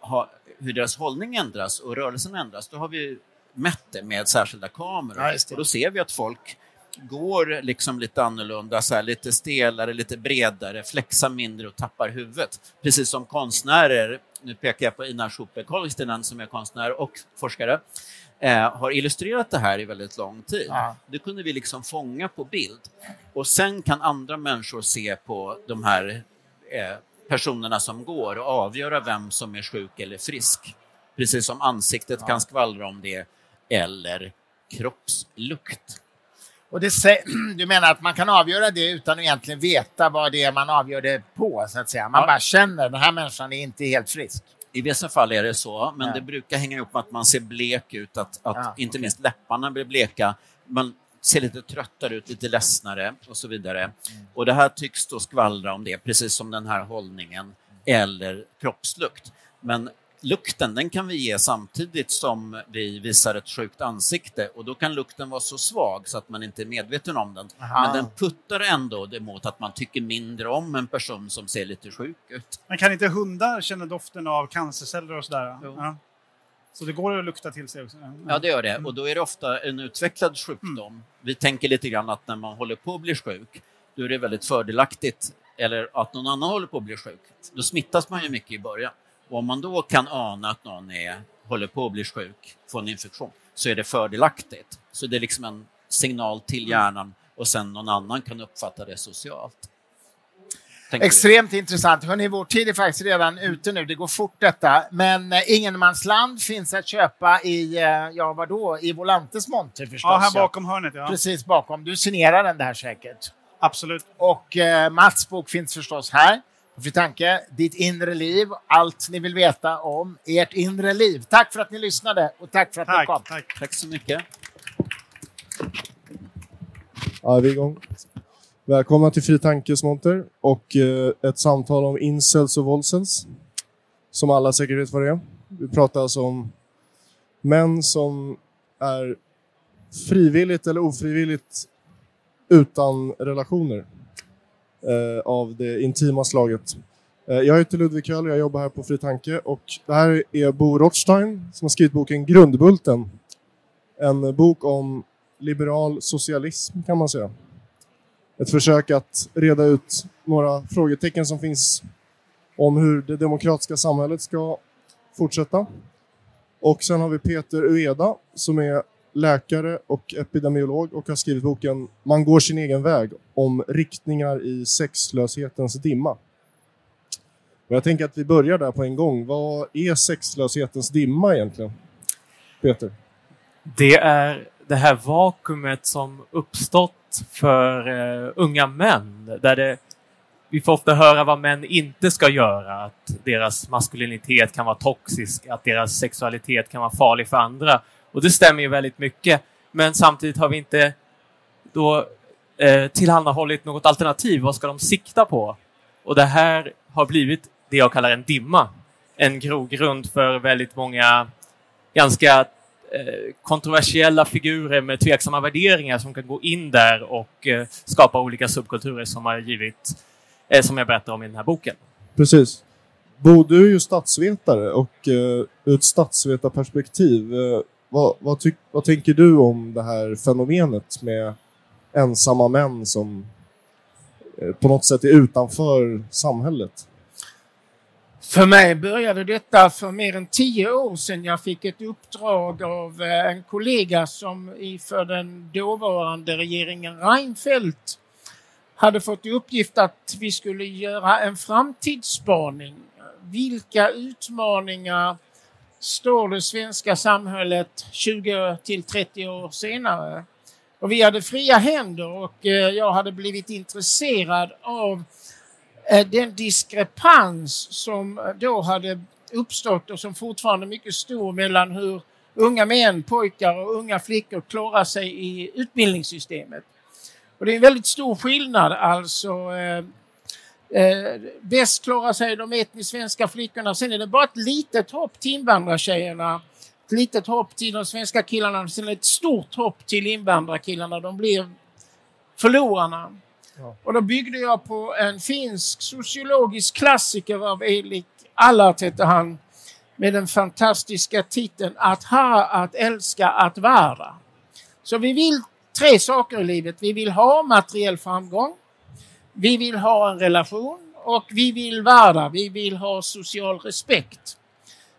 har, hur deras hållning ändras och rörelsen ändras, då har vi mätt det med särskilda kameror. Ja, och då ser vi att folk går liksom lite annorlunda, så här, lite stelare, lite bredare, flexar mindre och tappar huvudet. Precis som konstnärer, nu pekar jag på Ina Schuppe Kolstinen som är konstnär och forskare, eh, har illustrerat det här i väldigt lång tid. Ja. Det kunde vi liksom fånga på bild. Och sen kan andra människor se på de här eh, personerna som går och avgöra vem som är sjuk eller frisk. Precis som ansiktet ja. kan skvallra om det, eller kroppslukt. Och det, du menar att man kan avgöra det utan att egentligen veta vad det är man avgör det på, så att säga? Man ja. bara känner, den här människan är inte helt frisk. I vissa fall är det så, men ja. det brukar hänga ihop med att man ser blek ut, att, att ja, inte okay. minst läpparna blir bleka. Man ser lite tröttare ut, lite ledsnare och så vidare. Mm. Och det här tycks då skvallra om det, precis som den här hållningen eller kroppslukt. Men lukten den kan vi ge samtidigt som vi visar ett sjukt ansikte och då kan lukten vara så svag så att man inte är medveten om den. Aha. Men den puttar ändå emot att man tycker mindre om en person som ser lite sjuk ut. Men kan inte hundar känna doften av cancerceller och sådär? Ja. Så det går att lukta till sig också? Ja, det gör det. Och då är det ofta en utvecklad sjukdom. Mm. Vi tänker lite grann att när man håller på att bli sjuk, då är det väldigt fördelaktigt, eller att någon annan håller på att bli sjuk. Då smittas man ju mycket i början. Och om man då kan ana att någon är, håller på att bli sjuk, får en infektion, så är det fördelaktigt. Så det är liksom en signal till hjärnan och sen någon annan kan uppfatta det socialt. Extremt det. intressant. Hörrni, vår tid är faktiskt redan ute nu. Det går fort detta. Men eh, Ingenmansland finns att köpa i, eh, ja vadå, i Volantes monter förstås. Ja, här bakom hörnet. Ja. Precis bakom. Du signerar den där säkert. Absolut. Och eh, Mats bok finns förstås här. Fri tanke, ditt inre liv, allt ni vill veta om ert inre liv. Tack för att ni lyssnade och tack för att tack, ni kom. Tack. tack så mycket. Ja, vi är igång. Välkomna till Fri Tankes monter och eh, ett samtal om incels och volcels. Som alla säkert vet vad det är. Vi pratar alltså om män som är frivilligt eller ofrivilligt utan relationer Eh, av det intima slaget. Eh, jag heter Ludvig Köhler och jag jobbar här på Fri Tanke och det här är Bo Rothstein som har skrivit boken Grundbulten. En bok om liberal socialism kan man säga. Ett försök att reda ut några frågetecken som finns om hur det demokratiska samhället ska fortsätta. Och sen har vi Peter Ueda som är läkare och epidemiolog och har skrivit boken Man går sin egen väg om riktningar i sexlöshetens dimma. Och jag tänker att vi börjar där på en gång. Vad är sexlöshetens dimma egentligen? Peter? Det är det här vakuumet som uppstått för uh, unga män. Där det, vi får ofta höra vad män inte ska göra. Att deras maskulinitet kan vara toxisk, att deras sexualitet kan vara farlig för andra. Och det stämmer ju väldigt mycket. Men samtidigt har vi inte då eh, tillhandahållit något alternativ. Vad ska de sikta på? Och det här har blivit det jag kallar en dimma. En grogrund för väldigt många ganska eh, kontroversiella figurer med tveksamma värderingar som kan gå in där och eh, skapa olika subkulturer som har givit, eh, som jag berättar om i den här boken. Precis. Bo, du är ju statsvetare och eh, ur ett statsvetarperspektiv, eh, vad, vad, tyck, vad tänker du om det här fenomenet med ensamma män som eh, på något sätt är utanför samhället? För mig började detta för mer än tio år sedan. Jag fick ett uppdrag av eh, en kollega som för den dåvarande regeringen Reinfeldt hade fått i uppgift att vi skulle göra en framtidsspaning. Vilka utmaningar står det svenska samhället 20 till 30 år senare? Och vi hade fria händer och eh, jag hade blivit intresserad av eh, den diskrepans som eh, då hade uppstått och som fortfarande är mycket stor mellan hur unga män, pojkar och unga flickor klarar sig i utbildningssystemet. Och det är en väldigt stor skillnad alltså. Eh, bäst klarar sig de etniskt svenska flickorna. Sen är det bara ett litet hopp till invandrartjejerna. Ett litet hopp till de svenska killarna. Sen ett stort hopp till invandrarkillarna. De blir förlorarna. Ja. Och då byggde jag på en finsk sociologisk klassiker av Elik Allart hette han. Med den fantastiska titeln Att ha, att älska, att vara. Så vi vill tre saker i livet. Vi vill ha materiell framgång. Vi vill ha en relation och vi vill värda, vi vill ha social respekt.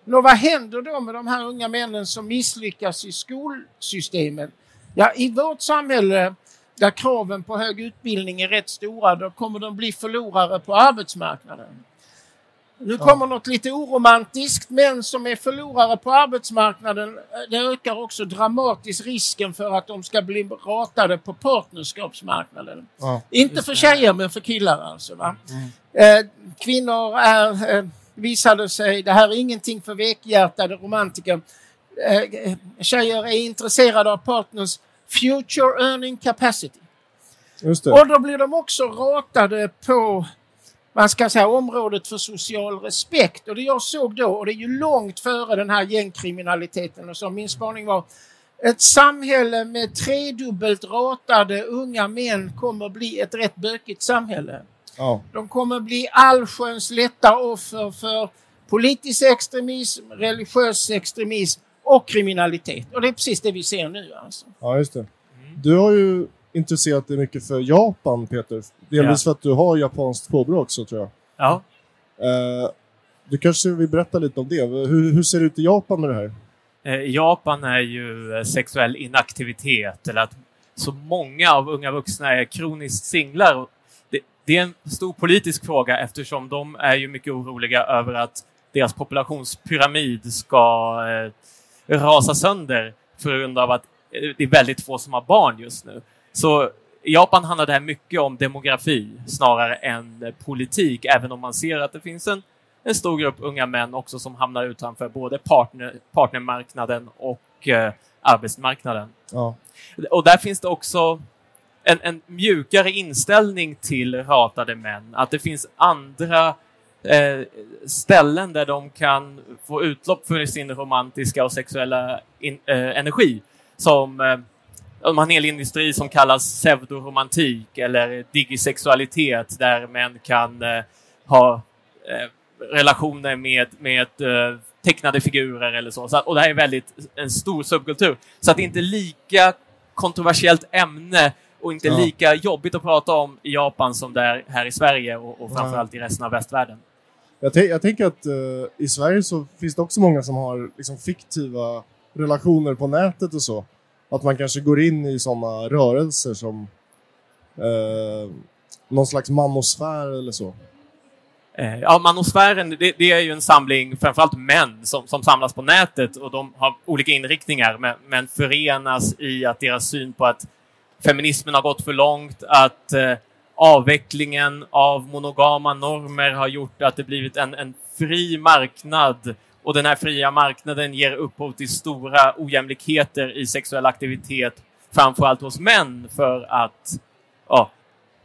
Nå, vad händer då med de här unga männen som misslyckas i skolsystemet? Ja, i vårt samhälle där kraven på hög utbildning är rätt stora, då kommer de bli förlorare på arbetsmarknaden. Nu kommer något lite oromantiskt. Män som är förlorare på arbetsmarknaden, det ökar också dramatiskt risken för att de ska bli ratade på partnerskapsmarknaden. Ja, Inte för tjejer, men för killar alltså. Va? Mm. Eh, kvinnor är, eh, visade sig, det här är ingenting för vekhjärtade romantiker. Eh, tjejer är intresserade av partners future earning capacity. Och då blir de också ratade på man ska säga området för social respekt. Och det jag såg då, och det är ju långt före den här gängkriminaliteten och så, min spaning var ett samhälle med tredubbelt ratade unga män kommer bli ett rätt bökigt samhälle. Ja. De kommer bli allsköns lätta offer för politisk extremism, religiös extremism och kriminalitet. Och det är precis det vi ser nu. Alltså. Ja, just det. Du har ju intresserat dig mycket för Japan, Peter. Delvis ja. för att du har japanskt påbrå också, tror jag. Ja. Uh, du kanske vill berätta lite om det. Hur, hur ser det ut i Japan med det här? I Japan är ju sexuell inaktivitet, eller att så många av unga vuxna är kroniskt singlar. Det, det, är en stor politisk fråga eftersom de är ju mycket oroliga över att deras populationspyramid ska eh, rasa sönder på grund av att eh, det är väldigt få som har barn just nu. Så i Japan handlar det här mycket om demografi snarare än politik, även om man ser att det finns en, en stor grupp unga män också som hamnar utanför både partner, partnermarknaden och eh, arbetsmarknaden. Ja. Och där finns det också en, en mjukare inställning till ratade män. Att det finns andra eh, ställen där de kan få utlopp för sin romantiska och sexuella in, eh, energi. Som eh, de har en hel industri som kallas pseudoromantik eller digisexualitet där män kan eh, ha eh, relationer med, med uh, tecknade figurer eller så. så. Och det här är väldigt en stor subkultur. Så att det inte är lika kontroversiellt ämne och inte ja. lika jobbigt att prata om i Japan som det är här i Sverige och, och framförallt i resten av västvärlden. Jag, jag tänker att uh, i Sverige så finns det också många som har liksom, fiktiva relationer på nätet och så. Att man kanske går in i sådana rörelser som eh, någon slags manosfär eller så. Eh, ja, manosfären, det, det, är ju en samling framförallt män som, som samlas på nätet och de har olika inriktningar men, men förenas i att deras syn på att feminismen har gått för långt, att eh, avvecklingen av monogama normer har gjort att det blivit en, en fri marknad och den här fria marknaden ger upphov till stora ojämlikheter i sexuell aktivitet, framförallt hos män för att ja,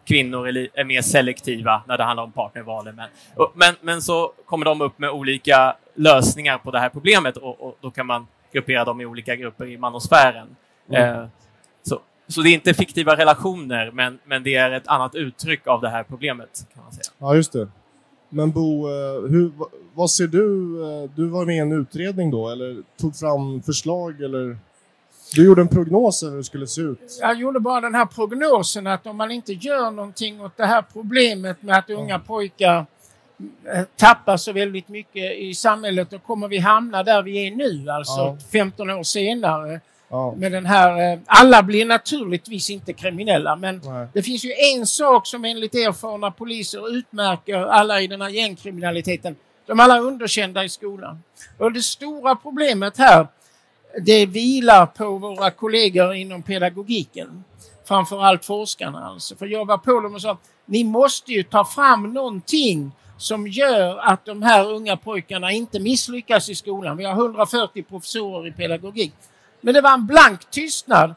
kvinnor är, mer selektiva när det handlar om partnervalen. Men, men, men så kommer de upp med olika lösningar på det här problemet och, och då kan man gruppera dem i olika grupper i manosfären. Mm. Eh, så, så det är inte fiktiva relationer, men, men det är ett annat uttryck av det här problemet. kan man säga. Ja, just det. Men Bo, eh, hur, vad ser du? Eh, du var med i en utredning då, eller tog fram förslag, eller? Du gjorde en prognos över hur det skulle se ut. Jag gjorde bara den här prognosen att om man inte gör någonting åt det här problemet med att unga pojkar eh, tappar så väldigt mycket i samhället, då kommer vi hamna där vi är nu, alltså ja. 15 år senare. Ja. Med den här, eh, alla blir naturligtvis inte kriminella, men Nej. det finns ju en sak som enligt erfarna poliser utmärker alla i den här gängkriminaliteten. De är alla underkända i skolan. Och det stora problemet här det vilar på våra kollegor inom pedagogiken. Framförallt forskarna alltså. För jag var på dem och sa ni måste ju ta fram någonting som gör att de här unga pojkarna inte misslyckas i skolan. Vi har 140 professorer i pedagogik. Men det var en blank tystnad.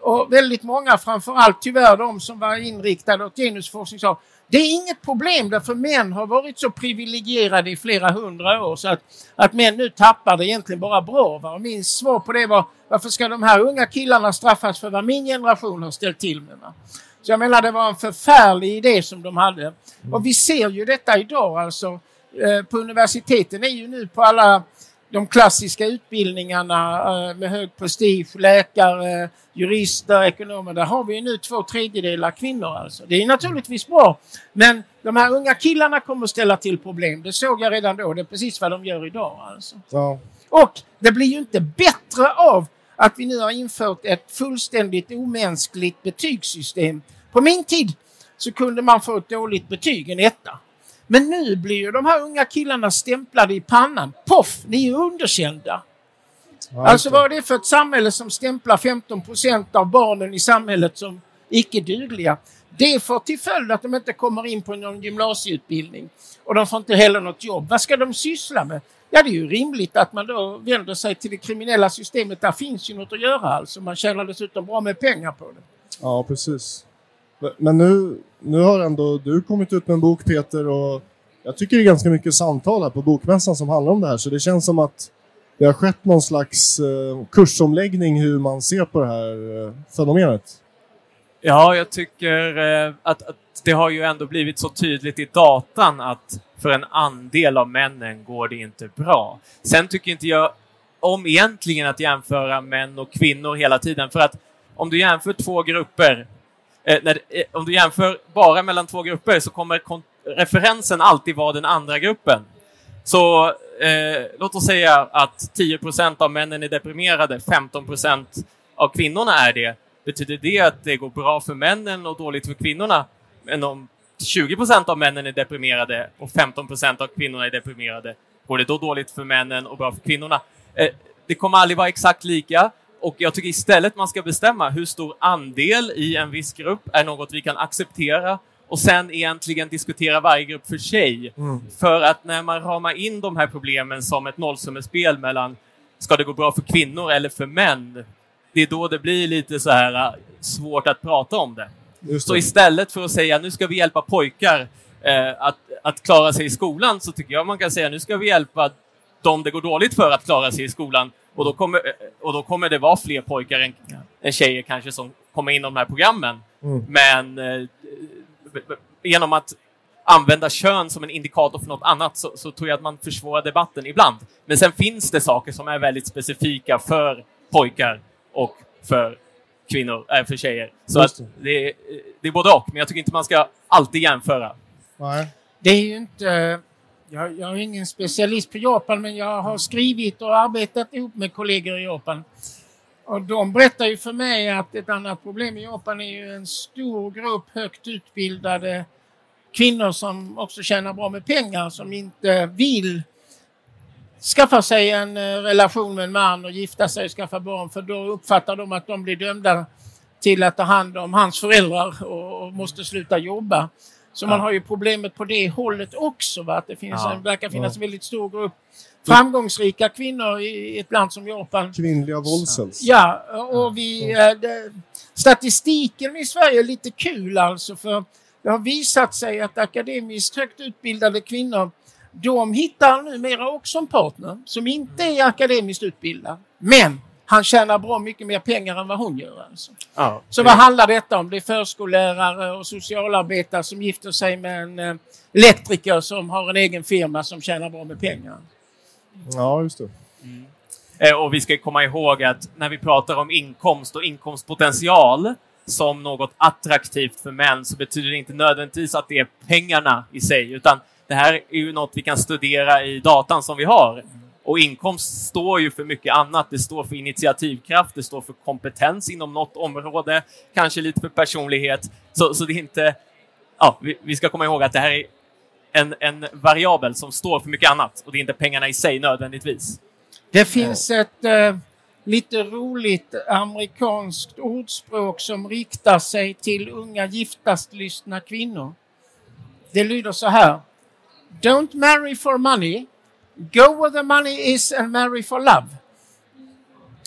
Och väldigt många, framförallt tyvärr de som var inriktade åt genusforskning, sa det är inget problem därför män har varit så privilegierade i flera hundra år så att, att män nu tappar det egentligen bara bra. Va? Och min svar på det var varför ska de här unga killarna straffas för vad min generation har ställt till med? Va? Så jag menar det var en förfärlig idé som de hade. Och vi ser ju detta idag alltså. Eh, på universiteten är ju nu på alla de klassiska utbildningarna eh, med hög prestige, läkare, jurister, ekonomer, där har vi nu två tredjedelar kvinnor alltså. Det är naturligtvis bra, men de här unga killarna kommer ställa till problem. Det såg jag redan då. Det är precis vad de gör idag alltså. Ja. Och det blir ju inte bättre av att vi nu har infört ett fullständigt omänskligt betygssystem. På min tid så kunde man få ett dåligt betyg, en etta. Men nu blir ju de här unga killarna stämplade i pannan. Poff, ni är underkända. Ja, alltså vad är det för ett samhälle som stämplar 15 procent av barnen i samhället som icke dugliga? Det får till följd att de inte kommer in på någon gymnasieutbildning och de får inte heller något jobb. Vad ska de syssla med? Ja, det är ju rimligt att man då vänder sig till det kriminella systemet. Där finns ju något att göra alltså. Man tjänar dessutom bra med pengar på det. Ja, precis. Men nu, nu har ändå du kommit ut med en bok Peter och jag tycker det är ganska mycket samtal här på Bokmässan som handlar om det här så det känns som att det har skett någon slags eh, kursomläggning hur man ser på det här eh, fenomenet. Ja, jag tycker eh, att, att, det har ju ändå blivit så tydligt i datan att för en andel av männen går det inte bra. Sen tycker inte jag om egentligen att jämföra män och kvinnor hela tiden för att om du jämför två grupper eh, när, eh, om du jämför bara mellan två grupper så kommer referensen alltid vara den andra gruppen. Så eh, låt oss säga att 10 procent av männen är deprimerade, 15 procent av kvinnorna är det. Betyder det att det går bra för männen och dåligt för kvinnorna? Men om 20 procent av männen är deprimerade och 15 procent av kvinnorna är deprimerade, går det då dåligt för männen och bra för kvinnorna? Eh, det kommer aldrig vara exakt lika och jag tycker istället man ska bestämma hur stor andel i en viss grupp är något vi kan acceptera och sen egentligen diskutera varje grupp för sig. Mm. För att när man ramar in de här problemen som ett nollsummespel mellan ska det gå bra för kvinnor eller för män? Det är då det blir lite så här äh, svårt att prata om det. det. Så istället för att säga nu ska vi hjälpa pojkar eh, att, att klara sig i skolan så tycker jag man kan säga nu ska vi hjälpa dem det går dåligt för att klara sig i skolan och då kommer, och då kommer det vara fler pojkar än, än tjejer kanske som kommer in i de här programmen. Mm. Men eh, genom att använda kön som en indikator för något annat så, så tror jag att man försvårar debatten ibland. Men sen finns det saker som är väldigt specifika för pojkar och för kvinnor, äh, för tjejer. Så att det, är, det är både och, men jag tycker inte man ska alltid jämföra. Nej. Det är ju inte... Jag, jag är ingen specialist på Japan, men jag har skrivit och arbetat ihop med kollegor i Japan. Och de berättar ju för mig att ett annat problem i Japan är ju en stor grupp högt utbildade kvinnor som också tjänar bra med pengar som inte vill skaffa sig en eh, relation med en man och gifta sig och skaffa barn för då uppfattar de att de blir dömda till att ta hand om hans föräldrar och måste sluta jobba. Så ja. man har ju problemet på det hållet också. Va? Att det finns ja. en, verkar finnas en väldigt stor grupp framgångsrika kvinnor i ett land som Japan. Kvinnliga våldsels. Ja, och vi, mm. statistiken i Sverige är lite kul alltså för det har visat sig att akademiskt högt utbildade kvinnor de hittar numera också en partner som inte är akademiskt utbildad. Men han tjänar bra mycket mer pengar än vad hon gör. Alltså. Ja, så vad handlar detta om? Det är förskollärare och socialarbetare som gifter sig med en eh, elektriker som har en egen firma som tjänar bra med pengar. Ja, just det. Mm. Eh, och vi ska komma ihåg att när vi pratar om inkomst och inkomstpotential som något attraktivt för män så betyder det inte nödvändigtvis att det är pengarna i sig, utan det här är ju något vi kan studera i datan som vi har. Och inkomst står ju för mycket annat. Det står för initiativkraft, det står för kompetens inom något område, kanske lite för personlighet. Så, så det är inte... Ja, vi, vi ska komma ihåg att det här är en, en variabel som står för mycket annat och det är inte pengarna i sig nödvändigtvis. Det finns ett eh, lite roligt amerikanskt ordspråk som riktar sig till unga giftast lyssna kvinnor. Det lyder så här. Don't marry for money. Go where the money is and marry for love.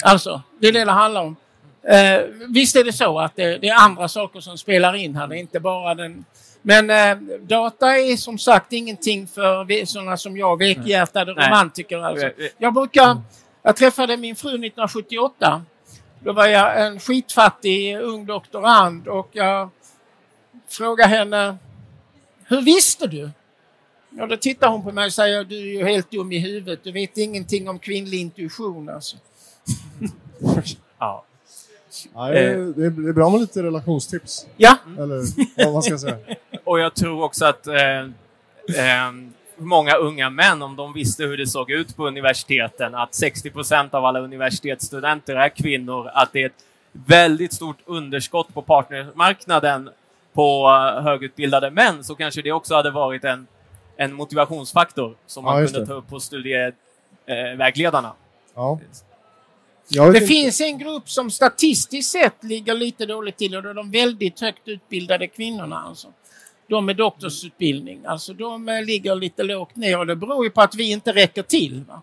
Alltså, det är det det handlar om. Eh, visst är det så att det, det, är andra saker som spelar in här. Det är inte bara den men eh, data är som sagt ingenting för sådana som jag, vekhjärtade romantiker. Alltså. Jag brukar... Jag träffade min fru 1978. Då var jag en skitfattig ung doktorand och jag frågade henne Hur visste du? Ja, då tittar hon på mig och säger du är ju helt dum i huvudet. Du vet ingenting om kvinnlig intuition alltså. ja. Ja, det, är, det är bra med lite relationstips. Ja. Eller vad man ska säga. Och jag tror också att eh, eh, många unga män, om de visste hur det såg ut på universiteten, att 60 procent av alla universitetsstudenter är kvinnor, att det är ett väldigt stort underskott på partnermarknaden på uh, högutbildade män, så kanske det också hade varit en, en motivationsfaktor som man kunde ta upp på studievägledarna. Eh, ja. Det inte. finns en grupp som statistiskt sett ligger lite dåligt till och det är de väldigt högt utbildade kvinnorna. Alltså. De med doktorsutbildning. Alltså de eh, ligger lite lågt ner och det beror ju på att vi inte räcker till. Va?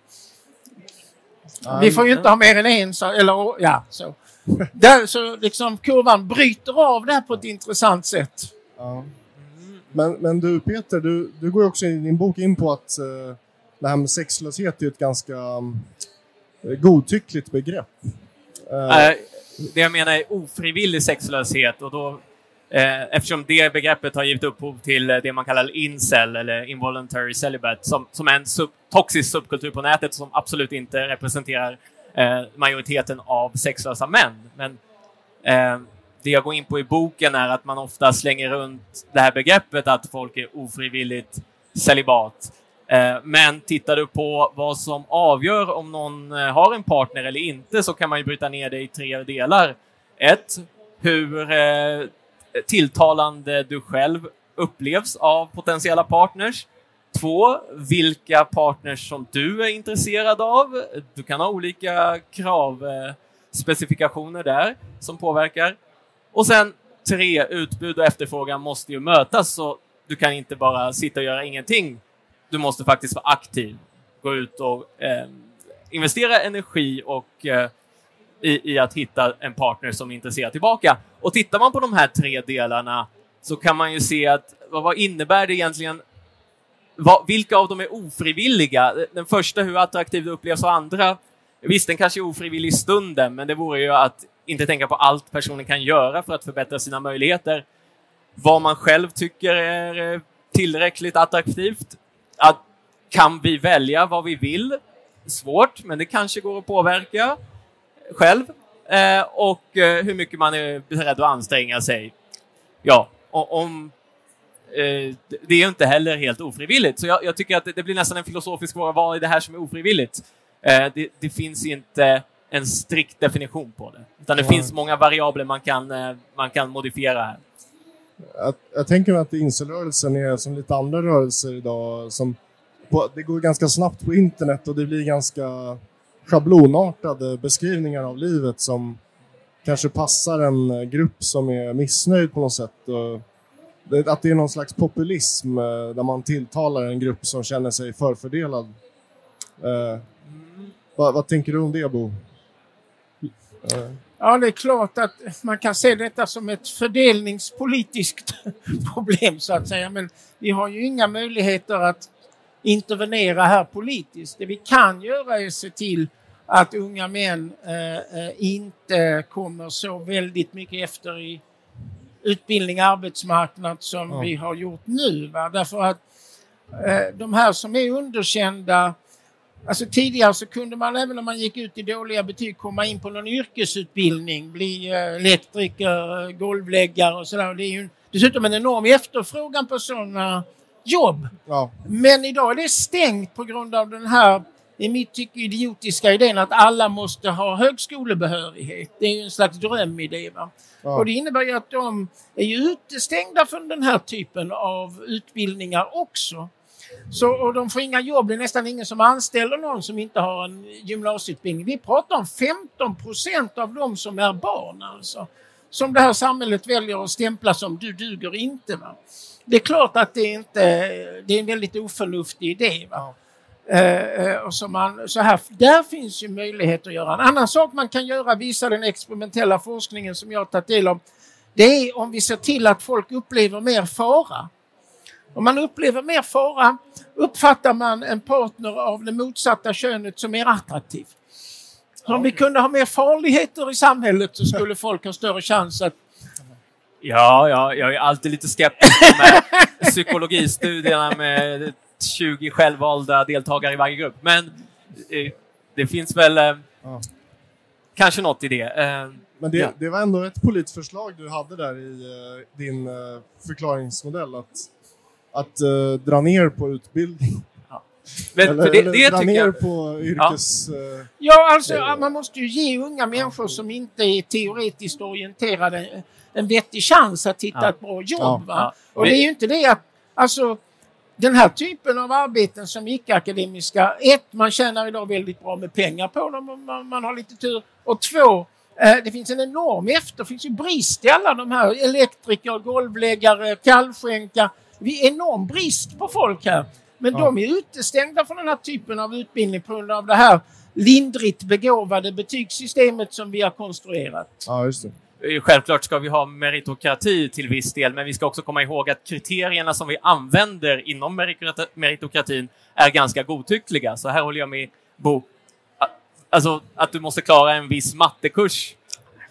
Vi får ju inte ha mer än en, eller ja, så. Där, så liksom kurvan bryter av där på ett intressant sätt. Ja. Men, men du Peter, du, du går ju också i din bok in på att eh, det här med sexlöshet är ett ganska um, godtyckligt begrepp. Uh, det jag menar är ofrivillig sexlöshet och då eh, eftersom det begreppet har givit upphov till eh, det man kallar incel eller involuntary celibate som, som är en sub, toxisk subkultur på nätet som absolut inte representerar eh, majoriteten av sexlösa män. Men eh, det jag går in på i boken är att man ofta slänger runt det här begreppet att folk är ofrivilligt celibat. Eh, men tittar du på vad som avgör om någon eh, har en partner eller inte så kan man ju bryta ner det i tre delar. Ett, hur eh, tilltalande du själv upplevs av potentiella partners. Två, vilka partners som du är intresserad av. Du kan ha olika kravspecifikationer där som påverkar. Och sen tre, utbud och efterfrågan måste ju mötas så du kan inte bara sitta och göra ingenting. Du måste faktiskt vara aktiv, gå ut och eh, investera energi och eh, i, i, att hitta en partner som är intresserad tillbaka. Och tittar man på de här tre delarna så kan man ju se att vad, vad innebär det egentligen? Vad, vilka av dem är ofrivilliga? Den första, hur attraktiv du upplevs av andra. Visst, den kanske är ofrivillig i stunden, men det vore ju att inte tänka på allt personen kan göra för att förbättra sina möjligheter. Vad man själv tycker är eh, tillräckligt attraktivt. Att, kan vi välja vad vi vill? Svårt, men det kanske går att påverka själv. Eh, och eh, hur mycket man är beredd att anstränga sig. Ja, om, eh, det är ju inte heller helt ofrivilligt. Så jag, jag tycker att det, det, blir nästan en filosofisk fråga, vad är det här som är ofrivilligt? Eh, det, det, finns inte en strikt definition på det. Utan det mm. finns många variabler man kan, eh, man kan modifiera här. Jag, jag tänker mig att incelrörelsen är som lite andra rörelser idag. Som på, det går ganska snabbt på internet och det blir ganska schablonartade beskrivningar av livet som kanske passar en grupp som är missnöjd på något sätt. Att det är någon slags populism eh, där man tilltalar en grupp som känner sig förfördelad. Mm. Vad, vad tänker du om det, Bo? Ja, det är klart att man kan se detta som ett fördelningspolitiskt problem så att säga. Men vi har ju inga möjligheter att intervenera här politiskt. Det vi kan göra är att se till att unga män eh, eh, inte kommer så väldigt mycket efter i utbildning och arbetsmarknad som ja. vi har gjort nu. Va? Därför att eh, de här som är underkända Alltså tidigare så kunde man även om man gick ut i dåliga betyg komma in på någon yrkesutbildning, bli eh, elektriker, golvläggare och sådär. Det är ju dessutom en enorm efterfrågan på sådana jobb. Ja. Men idag är det stängt på grund av den här i mitt tycke idiotiska idén att alla måste ha högskolebehörighet. Det är ju en slags drömidé. Va? Ja. Och det innebär ju att de är ju utestängda från den här typen av utbildningar också. Så, och de får inga jobb. Det är nästan ingen som anställer någon som inte har en gymnasieutbildning. Vi pratar om 15 procent av de som är barn alltså. Som det här samhället väljer att stämpla som du duger inte. Va? Det är klart att det, inte, det är en väldigt oförnuftig idé. Va? Uh, och så man, så här, där finns ju möjlighet att göra. En annan sak man kan göra, visar den experimentella forskningen som jag har tagit del av, det är om vi ser till att folk upplever mer fara. Om man upplever mer fara uppfattar man en partner av det motsatta könet som mer attraktiv. Så om vi kunde ha mer farligheter i samhället så skulle folk ha större chans att Ja, ja jag är alltid lite skeptisk med psykologistudierna med 20 självvalda deltagare i varje grupp. Men eh, det finns väl eh, ja. kanske något i det. Eh, Men det, ja. det, var ändå ett politiskt förslag du hade där i eh, din förklaringsmodell att, att eh, dra ner på utbildning. Men, eller, det, det dra ner jag... på yrkes... Ja, ja alltså man måste ju ge unga människor som inte är teoretiskt orienterade en vettig chans att hitta ja. ett bra jobb. Ja. Och det är ju inte det att, alltså den här typen av arbeten som icke-akademiska, ett, man tjänar idag väldigt bra med pengar på dem om man, man har lite tur. Och två, eh, det finns en enorm efter, det finns ju brist i alla de här elektriker, golvläggare, kallskänka. Vi är enorm brist på folk här. Men ja. de är utestängda från den här typen av utbildning på grund av det här lindrigt begåvade betygssystemet som vi har konstruerat. Ja, just det. Eh, självklart ska vi ha meritokrati till viss del, men vi ska också komma ihåg att kriterierna som vi använder inom meritokratin är ganska godtyckliga. Så här håller jag med Bo. Alltså att du måste klara en viss mattekurs.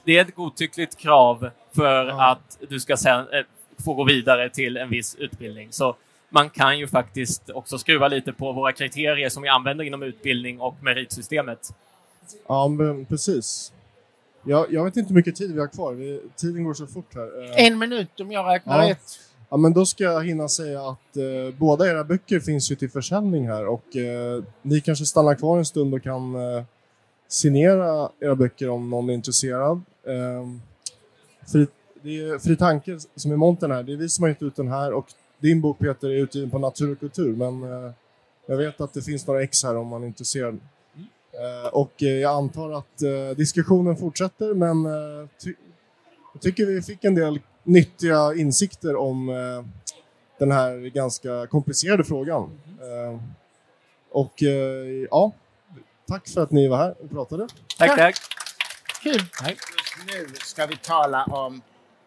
Det är ett godtyckligt krav för ja. att du ska sen eh, få gå vidare till en viss utbildning. Så man kan ju faktiskt också skruva lite på våra kriterier som vi använder inom utbildning och meritsystemet. Ja, men precis. Jag, jag vet inte hur mycket tid vi har kvar. Vi, tiden går så fort här. Eh, en minut om jag räknar ja. rätt. Ja, men då ska jag hinna säga att eh, båda era böcker finns ju till försäljning här och eh, ni kanske stannar kvar en stund och kan eh, signera era böcker om någon är intresserad. Eh, fri, det är Fri Tanke som är montern här, det är vi som har gett ut den här och din bok Peter är utgiven på Natur och kultur men eh, jag vet att det finns några ex här om man är intresserad. Eh, och eh, jag antar att eh, diskussionen fortsätter men ty jag tycker vi fick en del nyttiga insikter om den här ganska komplicerade frågan. och ja, tack för att ni var här och pratade. Tack, tack. Kul. Just nu ska vi tala om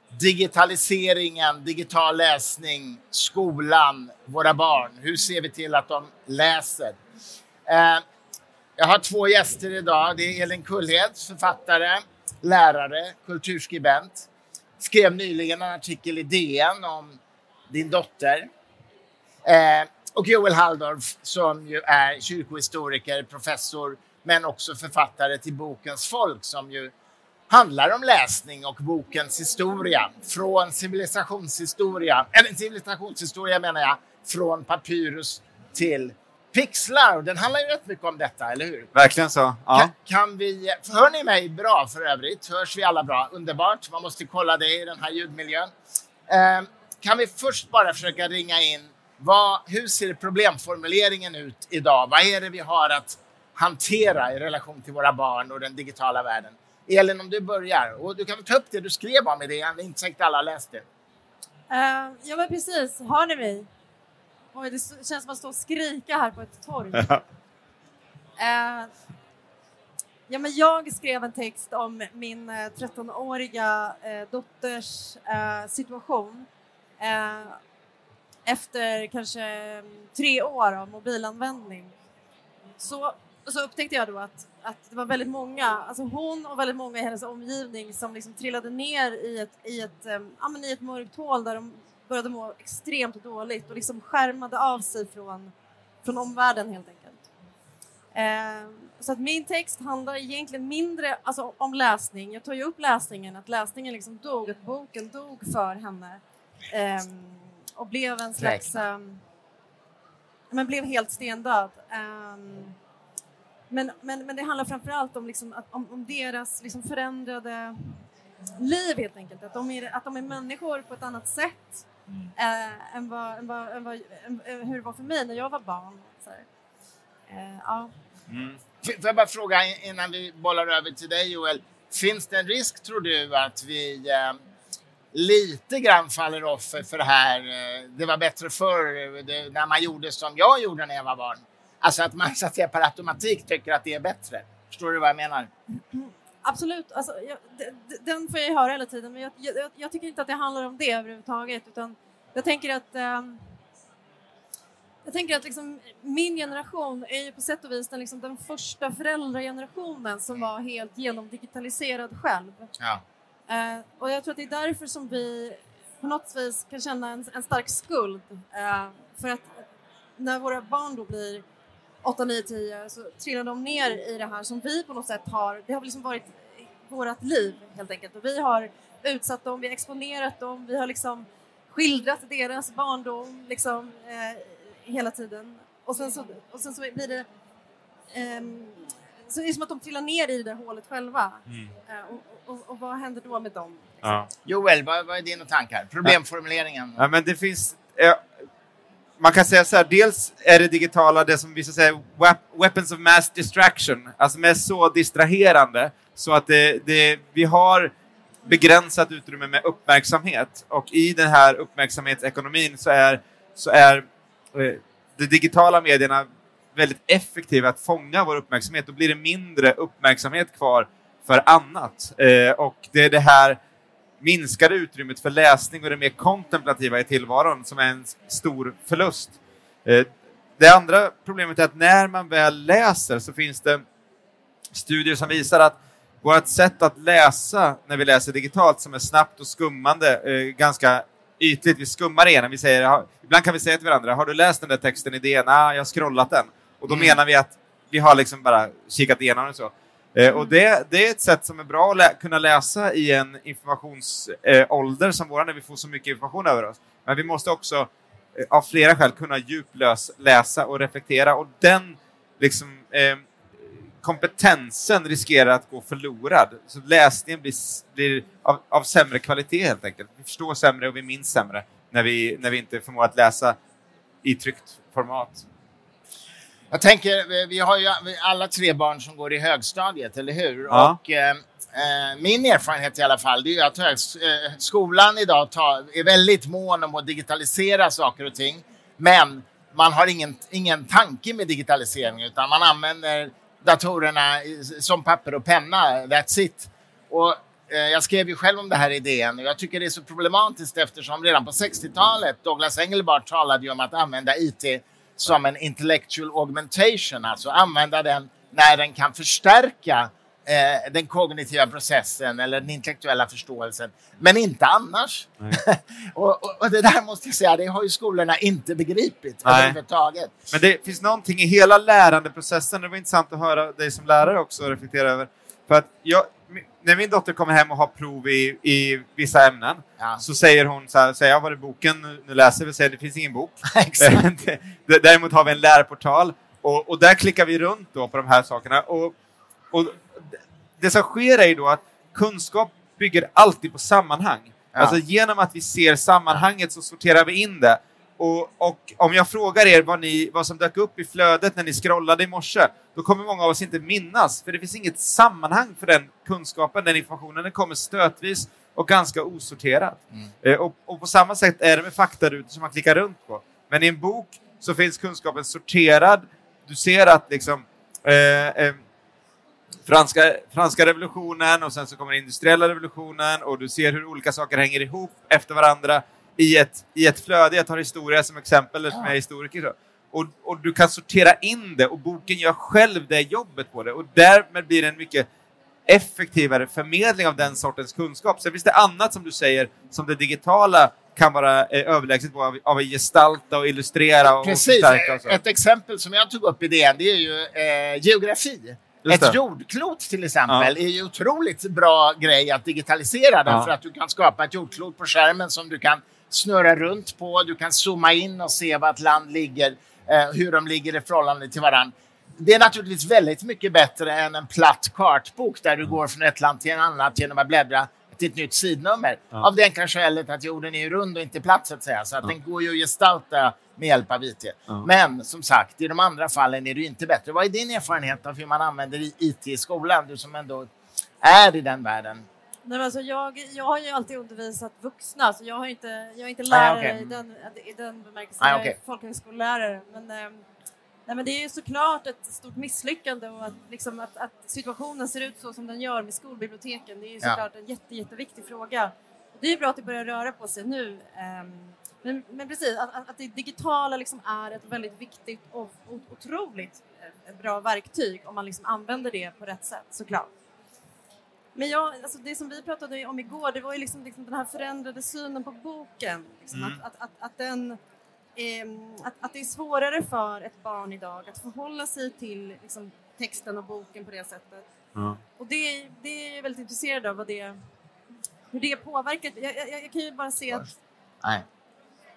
digitaliseringen, digital läsning, skolan, våra barn. Hur ser vi till att de läser? Eh, jag har två gäster idag. Det är Elin Kullhed, författare, lärare, kulturskribent. Skrev nyligen en artikel i DN om din dotter. Eh, och Joel Halldorf som ju är kyrkohistoriker, professor men också författare till Bokens folk som ju handlar om läsning och bokens historia. Från civilisationshistoria, eller civilisationshistoria menar jag, från papyrus till pixlar. Den handlar ju rätt mycket om detta, eller hur? Verkligen så. Ja. Kan, kan, vi, hör ni mig bra för övrigt? Hörs vi alla bra? Underbart. Man måste kolla det i den här ljudmiljön. Eh, kan vi först bara försöka ringa in vad, hur ser problemformuleringen ut idag? Vad är det vi har att hantera i relation till våra barn och den digitala världen? Elin, om du börjar. Och du kan ta upp det du skrev om i det. Det är inte säkert alla läst det. Uh, ja, men precis. Hör ni mig? Oj, det känns som att står och skrika här på ett torg. uh, ja, men jag skrev en text om min 13-åriga uh, eh, dotters uh, situation efter kanske mm, tre år av mobilanvändning. Så, så upptäckte jag då att, att det var väldigt många, alltså hon och väldigt många i hennes omgivning som liksom trillade ner i ett, i ett, ja, men i ett mörkt hål där de började må extremt dåligt och liksom skärmade av sig från, från omvärlden helt enkelt. Eh, så att min text handlar egentligen mindre alltså, om läsning. Jag tar ju upp läsningen, att läsningen liksom dog, att boken dog för henne eh, och blev en slags... Eh, men blev helt stendöd. Um, men, men, men det handlar framför allt om, liksom, att, om, om deras liksom förändrade liv helt enkelt. Att de, är, att de är människor på ett annat sätt mm. än, vad, än, vad, än, vad, än, hur det var för mig när jag var barn. Så eh, ja. Mm. Får jag bara fråga innan vi bollar över till dig Joel. Finns det en risk tror du att vi eh, lite grann faller offer för det här, eh, det var bättre förr, det, när man gjorde som jag gjorde när jag var barn. Alltså att man så att säga per automatik tycker att det är bättre. Förstår du vad jag menar? Absolut, alltså, jag, den får jag höra hela tiden men jag, jag, jag, tycker inte att det handlar om det överhuvudtaget utan jag tänker att um, jag tänker att liksom, min generation är ju på sätt och vis den, liksom, den första föräldragenerationen som var helt genomdigitaliserad själv. Ja. Uh, och jag tror att det är därför som vi på något vis kan känna en, en stark skuld. Uh, för att när våra barn då blir 8, 9, 10 så trillar de ner i det här som vi på något sätt har, det har liksom varit vårt liv helt enkelt och vi har utsatt dem, vi har exponerat dem, vi har liksom skildrat deras barndom liksom eh, hela tiden och sen så, och sen så blir det eh, så det är som att de trillar ner i det där hålet själva. Mm. Eh, och, och, och, vad händer då med dem? Ja. Joel, vad, vad är dina tankar? Problemformuleringen? Ja, men det finns... Man kan säga så här, dels är det digitala det som vissa säger weapons of mass distraction, alltså med så distraherande så att det, det, vi har begränsat utrymme med uppmärksamhet och i den här uppmärksamhetsekonomin så är, så är eh, de digitala medierna väldigt effektiva att fånga vår uppmärksamhet. Då blir det mindre uppmärksamhet kvar för annat. Eh, och det är det här minskade utrymmet för läsning och det mer kontemplativa i tillvaron som är en stor förlust. Eh, det andra problemet är att när man väl läser så finns det studier som visar att vårt sätt att läsa när vi läser digitalt som är snabbt och skummande, eh, ganska ytligt, vi skummar igenom, vi säger, ibland kan vi säga till varandra, har du läst den där texten i DN? Ah, jag har scrollat den. Och då mm. menar vi att vi har liksom bara kikat igenom den så. Eh, och det, det är ett sätt som är bra att lä kunna läsa i en informationsålder eh, som vår, när vi får så mycket information över oss. Men vi måste också eh, av flera skäl kunna djupläsa och reflektera och den liksom, eh, kompetensen riskerar att gå förlorad. Så läsningen blir, blir av, av, sämre kvalitet helt enkelt. Vi förstår sämre och vi minns sämre när vi, när vi inte förmår att läsa i tryckt format. Jag tänker, vi har ju alla tre barn som går i högstadiet, eller hur? Ja. Och, eh, eh min erfarenhet i alla fall, det är att högs eh, skolan idag tar, är väldigt mån om att digitalisera saker och ting. Men man har ingen, ingen tanke med digitalisering, utan man använder datorerna som papper och penna, that's it. Och, eh, jag skrev ju själv om det här i DN och jag tycker det är så problematiskt eftersom redan på 60-talet Douglas Engelbart talade ju om att använda IT som en intellectual augmentation, alltså använda den när den kan förstärka eh, den kognitiva processen eller den intellektuella förståelsen, men inte annars. och, och, och, det där måste jag säga, det har ju skolorna inte begripit överhuvudtaget. Men det finns någonting i hela lärandeprocessen, det var intressant att höra dig som lärare också reflektera över. För att jag, när min dotter kommer hem och har prov i, i vissa ämnen ja. så säger hon så här, säger jag var är boken? Nu läser vi, säger det finns ingen bok. Däremot har vi en lärportal och, och, där klickar vi runt då på de här sakerna. Och, och det som sker är ju då att kunskap bygger alltid på sammanhang. Ja. Alltså genom att vi ser sammanhanget så sorterar vi in det. Och, och, om jag frågar er vad, ni, vad som dök upp i flödet när ni scrollade i morse, då kommer många av oss inte minnas, för det finns inget sammanhang för den kunskapen, den informationen. Den kommer stötvis och ganska osorterat. Mm. Eh, och, och, på samma sätt är det med faktarutor som man klickar runt på. Men i en bok så finns kunskapen sorterad. Du ser att liksom eh, eh, franska, franska revolutionen och sen så kommer industriella revolutionen och du ser hur olika saker hänger ihop efter varandra i ett, i ett flöde. Jag tar historia som exempel, eftersom jag är historiker. Och, och du kan sortera in det och boken gör själv det jobbet på det och därmed blir det en mycket effektivare förmedling av den sortens kunskap. Sen finns det annat som du säger som det digitala kan vara eh, överlägset på av, av att gestalta och illustrera och Precis. Och Ett exempel som jag tog upp i DN det är ju eh, geografi. Ett jordklot till exempel ja. är ju otroligt bra grej att digitalisera därför ja. att du kan skapa ett jordklot på skärmen som du kan snurra runt på. Du kan zooma in och se var ett land ligger, eh, hur de ligger i förhållande till varandra. Det är naturligtvis väldigt mycket bättre än en platt kartbok där du går från ett land till ett annat genom att bläddra till ett nytt sidnummer. Ja. Av det enkla skälet att jorden är rund och inte platt så att säga. Så att ja. den går ju att gestalta med hjälp av IT. Ja. Men som sagt, i de andra fallen är det inte bättre. Vad är din erfarenhet av hur man använder IT i skolan? Du som ändå är i den världen. Nej, alltså jag, jag har ju alltid undervisat vuxna, så jag, har inte, jag är inte lärare ah, okay. i, den, i den bemärkelsen. Ah, okay. Jag är folkhögskolelärare. Men, eh, nej, men det är ju såklart ett stort misslyckande och att, liksom, att, att, situationen ser ut så som den gör med skolbiblioteken. Det är ju såklart ja. en jätte, jätteviktig fråga. Det är bra att det börjar röra på sig nu. Eh, men, men precis, att, att det digitala liksom är ett väldigt viktigt och, och otroligt eh, bra verktyg om man liksom använder det på rätt sätt såklart. Men jag, alltså det som vi pratade om igår, det var ju liksom, liksom den här förändrade synen på boken. Liksom, mm. att, att, att, att, den, eh, att, att det är svårare för ett barn idag att förhålla sig till liksom, texten och boken på det sättet. Mm. Och det, det är jag väldigt intresserad av, vad det, hur det påverkar. Jag, jag, jag kan ju bara se att,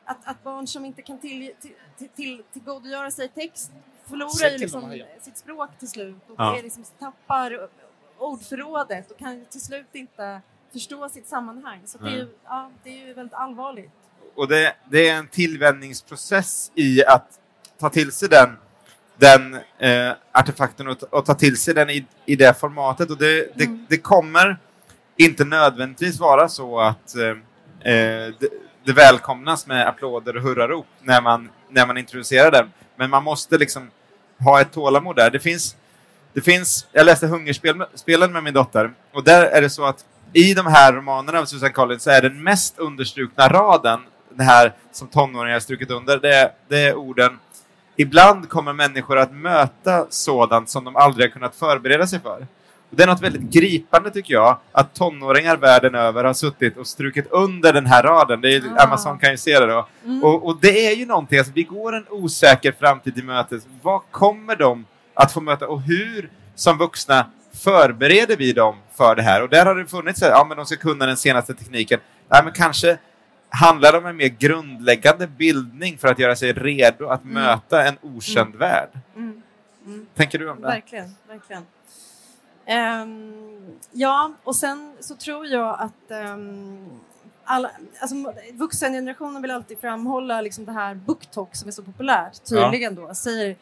att, att, barn som inte kan till, till, till, till, tillgodogöra sig text förlorar ju liksom sitt språk till slut och ja. det liksom tappar ordförrådet och kan till slut inte förstå sitt sammanhang. Så det är, ju, ja, det är ju väldigt allvarligt. Och det, det är en tillvänjningsprocess i att ta till sig den, den eh, artefakten och, och, ta till sig den i, i det formatet. Och det, det, mm. det kommer inte nödvändigtvis vara så att eh, eh, det, det välkomnas med applåder och hurrarop när man, när man introducerar den. Men man måste liksom ha ett tålamod där. Det finns det finns, jag läste Hungerspelen med min dotter och där är det så att i de här romanerna av Susan Collins så är den mest understrukna raden, den här som tonåringar har strukit under, det är, det är orden Ibland kommer människor att möta sådant som de aldrig har kunnat förbereda sig för. Det är något väldigt gripande tycker jag, att tonåringar världen över har suttit och strukit under den här raden. Det är, ah. Amazon kan ju se det då. Mm. Och, och, det är ju någonting, alltså, vi går en osäker framtid till mötes. Vad kommer de att få möta och hur som vuxna förbereder vi dem för det här? Och där har det funnits, ja men de ska kunna den senaste tekniken. Nej, men kanske handlar det om en mer grundläggande bildning för att göra sig redo att Mm. möta en okänd Mm. värld. Mm. Mm. Tänker du om det? Verkligen, verkligen. Ehm, ja, och sen så tror jag att um, alla, alltså, vuxengenerationen vill alltid framhålla liksom det här booktalk som är så populärt, tydligen då, säger,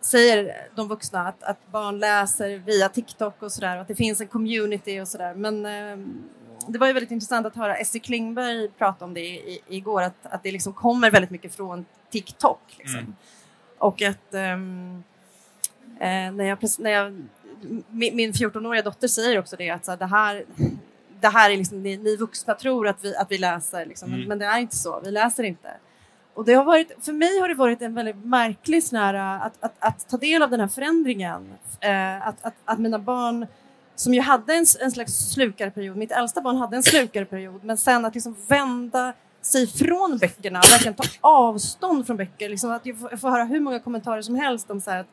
säger de vuxna att, att barn läser via TikTok och sådär och att det finns en community och sådär. Men ehm, det var ju väldigt intressant att höra Essie Klingberg prata om det i, igår, att, att det liksom kommer väldigt mycket från TikTok. Liksom. Mm. Och att ehm, eh, när jag, när jag, min, min 14-åriga dotter säger också det att så här, det här det här är liksom, ni, ni vuxna tror att vi, att vi läser, liksom, men, Mm. men det är inte så. Vi läser inte. Och det har varit, för mig har det varit en väldigt märklig sån här, att, att, att ta del av den här förändringen. Eh, att, att, att mina barn, som ju hade en, en slags slukarperiod, mitt äldsta barn hade en slukarperiod, men sen att liksom vända sig från böckerna, verkligen ta avstånd från böcker. Liksom att jag får, jag får höra hur många kommentarer som helst om så här att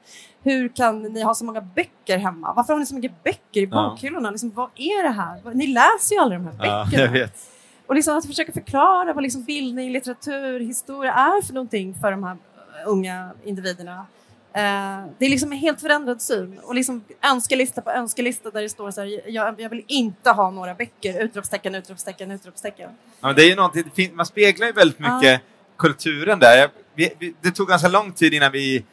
hur kan ni ha så många böcker hemma? Varför har ni så mycket böcker i Ja. bokhyllorna? Liksom, vad är det här? Ni läser ju aldrig de här böckerna. vet. Och liksom att försöka förklara vad liksom bildning, litteratur, historia är för någonting för de här unga individerna. Eh, det är liksom en helt förändrad syn. Och liksom önskelista på önskelista där det står så här, jag, jag vill inte ha några böcker, utropstecken, utropstecken, utropstecken. Ja, men det är ju någonting, man speglar ju väldigt mycket kulturen där. Jag, vi, vi, det tog ganska lång tid innan vi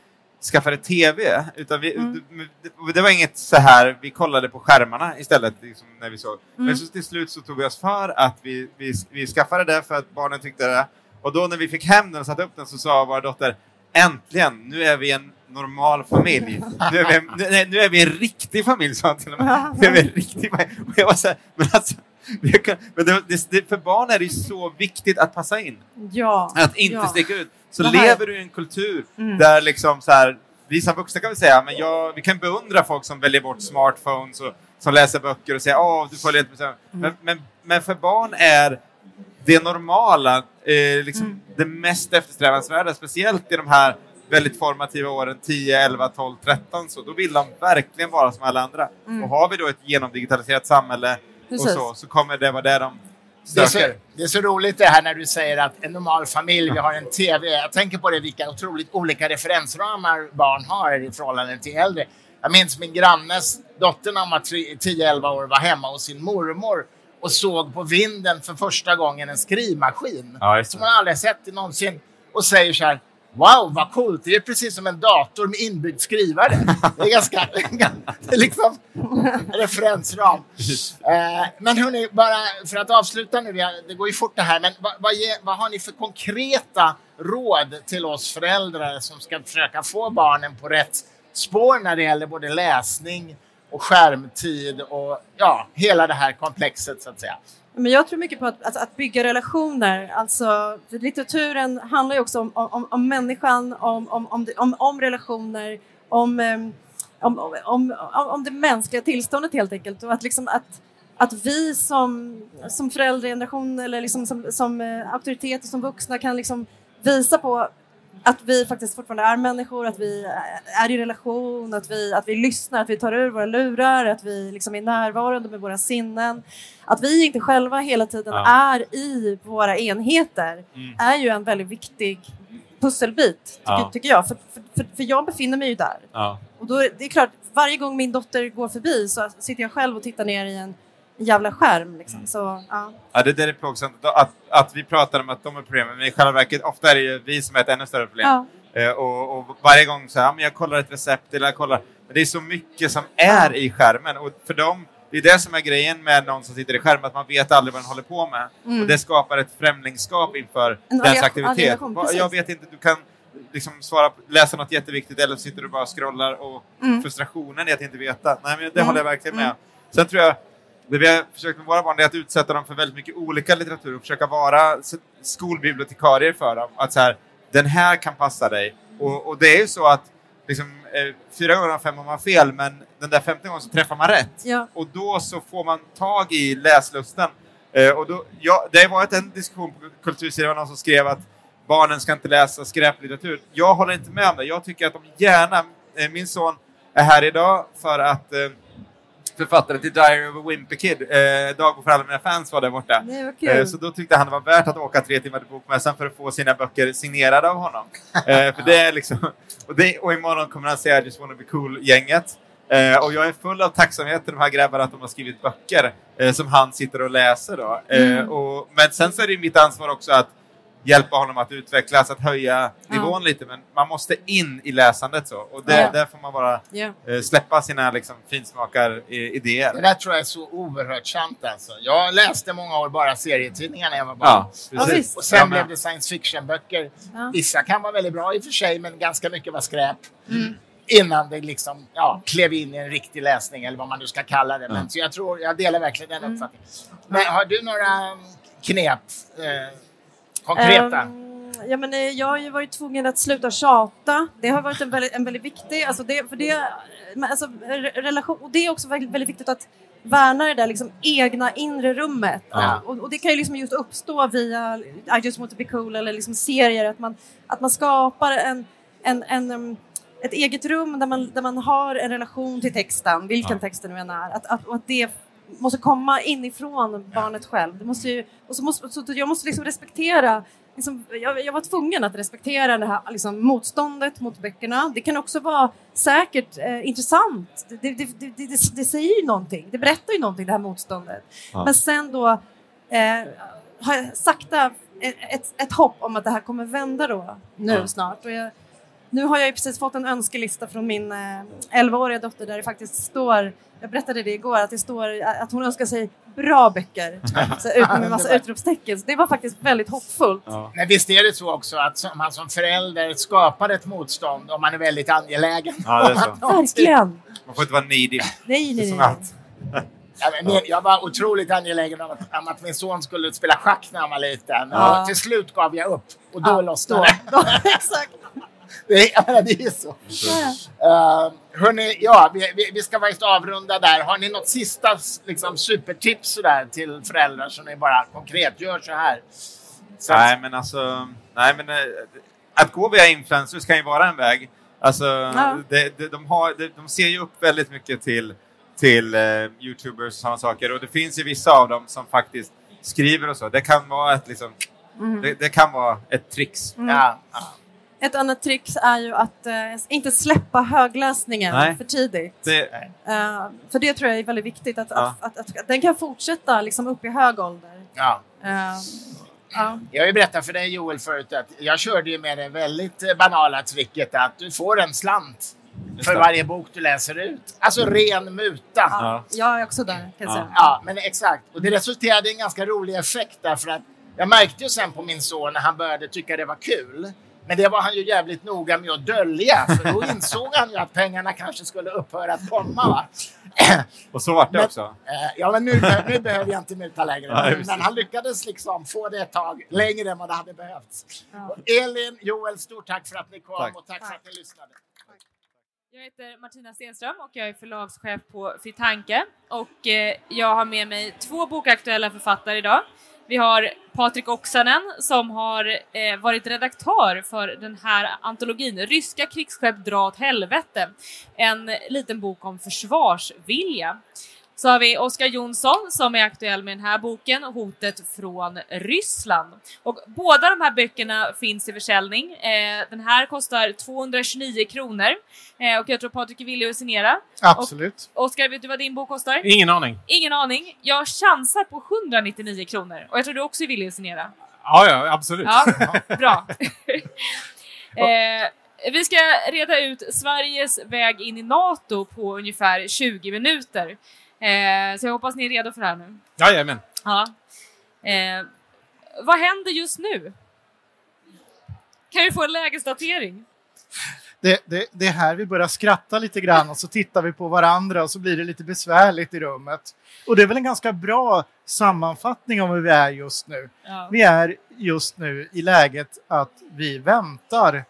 skaffade TV. Utan vi, Mm. det, det var inget så här, vi kollade på skärmarna istället liksom, när vi såg. Men Mm. så till slut så tog vi oss för att vi, vi, vi skaffade det för att barnen tyckte det. Och då när vi fick hem den och satte upp den så sa vår dotter Äntligen, nu är vi en normal familj. Nu är vi, nu, nej, nu är vi en riktig familj, sa hon till och med. Nu är vi en riktig familj. Och jag var så här, men alltså, kan, men det, det, för barn är det så viktigt att passa in. Ja. Att inte ja. sticka ut. Så Det här- lever du i en kultur Mm. där liksom så här, vi som vuxna kan väl säga, men jag, vi kan beundra folk som väljer bort smartphones och som läser böcker och säger åh, du följer inte med. Men, men, men för barn är det normala eh, liksom Mm. det mest eftersträvansvärda, speciellt i de här väldigt formativa åren 10, 11, 12, 13. Så då vill de verkligen vara som alla andra. Mm. Och har vi då ett genomdigitaliserat samhälle Precis. och så, så kommer det vara där de Det är, så, det är så roligt det här när du säger att en normal familj, vi har en TV. Jag tänker på det vilka otroligt olika referensramar barn har i förhållande till äldre. Jag minns min grannes dotter när hon var tre- 10-11 år var hemma hos sin mormor och såg på vinden för första gången en skrivmaskin Ja, som hon aldrig sett någonsin och säger så här Wow, vad coolt! Det är precis som en dator med inbyggd skrivare. Det är ganska... det är liksom referensram. Eh, men hörni, bara för att avsluta nu, det går ju fort det här, men vad, vad, ge, vad har ni för konkreta råd till oss föräldrar som ska försöka få barnen på rätt spår när det gäller både läsning och skärmtid och ja, hela det här komplexet så att säga. Men jag tror mycket på att, alltså, att bygga relationer. Alltså, litteraturen handlar ju också om, om, om människan, om, om, om, om, om relationer, ehm, om, om, om, om, om det mänskliga tillståndet helt enkelt. Och att, liksom, att, att vi som, som föräldrageneration eller liksom som, som eh, auktoriteter, som vuxna kan liksom visa på att vi faktiskt fortfarande är människor, att vi är i relation, att vi, att vi lyssnar, att vi tar ur våra lurar, att vi liksom är närvarande med våra sinnen. Att vi inte själva hela tiden Ja. är i våra enheter Mm. är ju en väldigt viktig pusselbit, tycker, Ja. tycker jag. För, för, för, jag befinner mig ju där. Ja. Och då, det är klart, varje gång min dotter går förbi så sitter jag själv och tittar ner i en jävla skärm. Liksom. Mm. Så, ja. Ja, det där är plågsamt. Att, att vi pratar om att de är problemet, men i själva verket ofta är det ju vi som är ett ännu större problem. Ja. Eh, och, och varje gång så här, ja, men jag kollar ett recept eller jag kollar. Men det är så mycket som är i skärmen och för dem, det är det som är grejen med någon som sitter i skärmen, att man vet aldrig vad den håller på med. Mm. Och det skapar ett främlingskap inför En dens aktivitet. Jag vet inte, du kan liksom svara, läsa något jätteviktigt eller sitter du bara och scrollar och Mm. frustrationen i att inte veta. Nej, men det Mm. håller jag verkligen med Mm. Sen tror jag, det vi har försökt med våra barn är att utsätta dem för väldigt mycket olika litteratur och försöka vara skolbibliotekarier för dem. Att så här, den här kan passa dig. Och, och det är ju så att liksom, eh, fyra gånger av fem har man fel, men den där femte gången så träffar man rätt. Ja. Och då så får man tag i läslusten. Eh, och då, ja, det har varit en diskussion på Kultursidan, någon som skrev att barnen ska inte läsa skräplitteratur. Jag håller inte med om det. Jag tycker att de gärna, eh, min son är här idag för att eh, författaren till Diary of a Wimpy Kid. Eh, Dagbok för alla mina fans var där borta. Det var. Eh, så då tyckte han det var värt att åka tre timmar till Bokmässan för att få sina böcker signerade av honom. Eh, för det är liksom, och, det, och imorgon kommer han se I just wanna be cool-gänget. Eh, och jag är full av tacksamhet till de här grabbarna att de har skrivit böcker eh, som han sitter och läser. Då. Eh, Mm. och, men sen så är det mitt ansvar också att hjälpa honom att utvecklas, att höja nivån lite. Men man måste in i läsandet så. Och det, Ja. där får man bara Ja. eh, släppa sina liksom, finsmakar-idéer. Det där tror jag är så oerhört sant alltså. Jag läste många år bara serietidningar när jag var barn. Ja, Ja, precis. Och sen Ja, blev det science fiction-böcker. Ja. Vissa kan vara väldigt bra i och för sig, men ganska mycket var skräp. Mm. Innan det liksom, ja, klev in i en riktig läsning, eller vad man nu ska kalla det. Men, så jag, tror, jag delar verkligen den Mm. uppfattningen. Men har du några knep? Eh, konkreta? Ehm, ja, men, eh, jag har ju varit tvungen att sluta tjata. Det har varit en väldigt, en väldigt viktig... Alltså det, för det, alltså, re- relation, och det är också väldigt, väldigt viktigt att värna det där liksom, egna inre rummet. Ja. Och, och det kan ju liksom just uppstå via I just want to be cool eller liksom serier. Att man, att man skapar en, en, en, um, ett eget rum där man, där man har en relation till texten, vilken text det nu än är. Att, att, och att det måste komma inifrån barnet själv. Det måste ju, och så måste, så jag måste liksom respektera Liksom, jag, jag var tvungen att respektera det här liksom, motståndet mot böckerna. Det kan också vara säkert eh, intressant. Det, det, det, det, säger ju någonting. Det berättar ju någonting, det här motståndet. Ja. Men sen då eh, har jag sakta ett, ett, ett hopp om att det här kommer vända då nu Ja. snart. Och jag, nu har jag ju precis fått en önskelista från min eh, 11-åriga dotter där det faktiskt står, jag berättade det igår, att det står att hon önskar sig bra böcker. Så ut med massa utropstecken. Så det var faktiskt väldigt hoppfullt. Men visst är det så också att som- man som förälder skapar ett motstånd om man är väldigt angelägen. Ja, det är så. Verkligen! Man får inte vara needy. Nej, nej, nej. Ja, jag var otroligt angelägen om att, om att min son skulle spela schack när han var liten. Ja. Och till slut gav jag upp och då Ja, lossnade det. då, exakt. Det är, jag menar, det är så. Uh, hörni, ja, vi, vi, vi ska faktiskt avrunda där. Har ni något sista liksom, supertips sådär, till föräldrar som ni bara konkret gör så här? Så Nej, men alltså... Nej, men, eh, att gå via influencers kan ju vara en väg. Alltså, det, det, de, har, de, de ser ju upp väldigt mycket till, till eh, Youtubers och sådana saker. Och det finns ju vissa av dem som faktiskt skriver och så. Det kan vara ett, liksom, Mm. det, det kan vara ett tricks. ja, ja. Ett annat trick är ju att eh, inte släppa högläsningen Nej. för tidigt. Det, Eh, för det tror jag är väldigt viktigt, att, Ja. att, att, att, den kan fortsätta liksom upp i hög ålder. ja. Eh, ja. Jag har ju berättat för dig Joel förut att jag körde ju med det väldigt eh, banala tricket att du får en slant för varje bok du läser ut. Alltså ren muta. Ja. Jag är också där, kan jag Ja. säga. Ja, men exakt. Och det resulterade i en ganska rolig effekt därför att jag märkte ju sen på min son när han började tycka det var kul. Men det var han ju jävligt noga med att dölja för då insåg han ju att pengarna kanske skulle upphöra att komma. Va? och så vart det Men- också. Eh, Ja, men nu, nu behöver jag inte muta längre. Nej, men, han lyckades liksom få det ett tag längre än vad det hade behövts. Ja. Elin, Joel, stort tack för att ni kom Tack. och tack, för att ni lyssnade. Jag heter Martina Stenström och jag är förlagschef på Fritanke. Och eh, jag har med mig två bokaktuella författare idag. Vi har Patrik Oksanen som har eh, varit redaktör för den här antologin Ryska krigsskepp dra åt helvete. En liten bok om försvarsvilja. Så har vi Oskar Jonsson som är aktuell med den här boken, Hotet från Ryssland. Och båda de här böckerna finns i försäljning. Eh, den här kostar 229 kronor eh, och jag tror Patrik är villig att signera. Absolut. Oskar, vet du vad din bok kostar? Ingen aning. Ingen aning. Jag chansar på 199 kronor och jag tror du också är villig att signera. Ja, ja, absolut. Ja, bra. eh, vi ska reda ut Sveriges väg in i NATO på ungefär 20 minuter. Eh, så jag hoppas ni är redo för det här nu. Jajamän. Ja. Eh, vad händer just nu? Kan vi få en lägesdatering? Det, det, det är här vi börjar skratta lite grann och så tittar vi på varandra och så blir det lite besvärligt i rummet. Och det är väl en ganska bra sammanfattning om hur vi är just nu. Ja. Vi är just nu i läget att vi väntar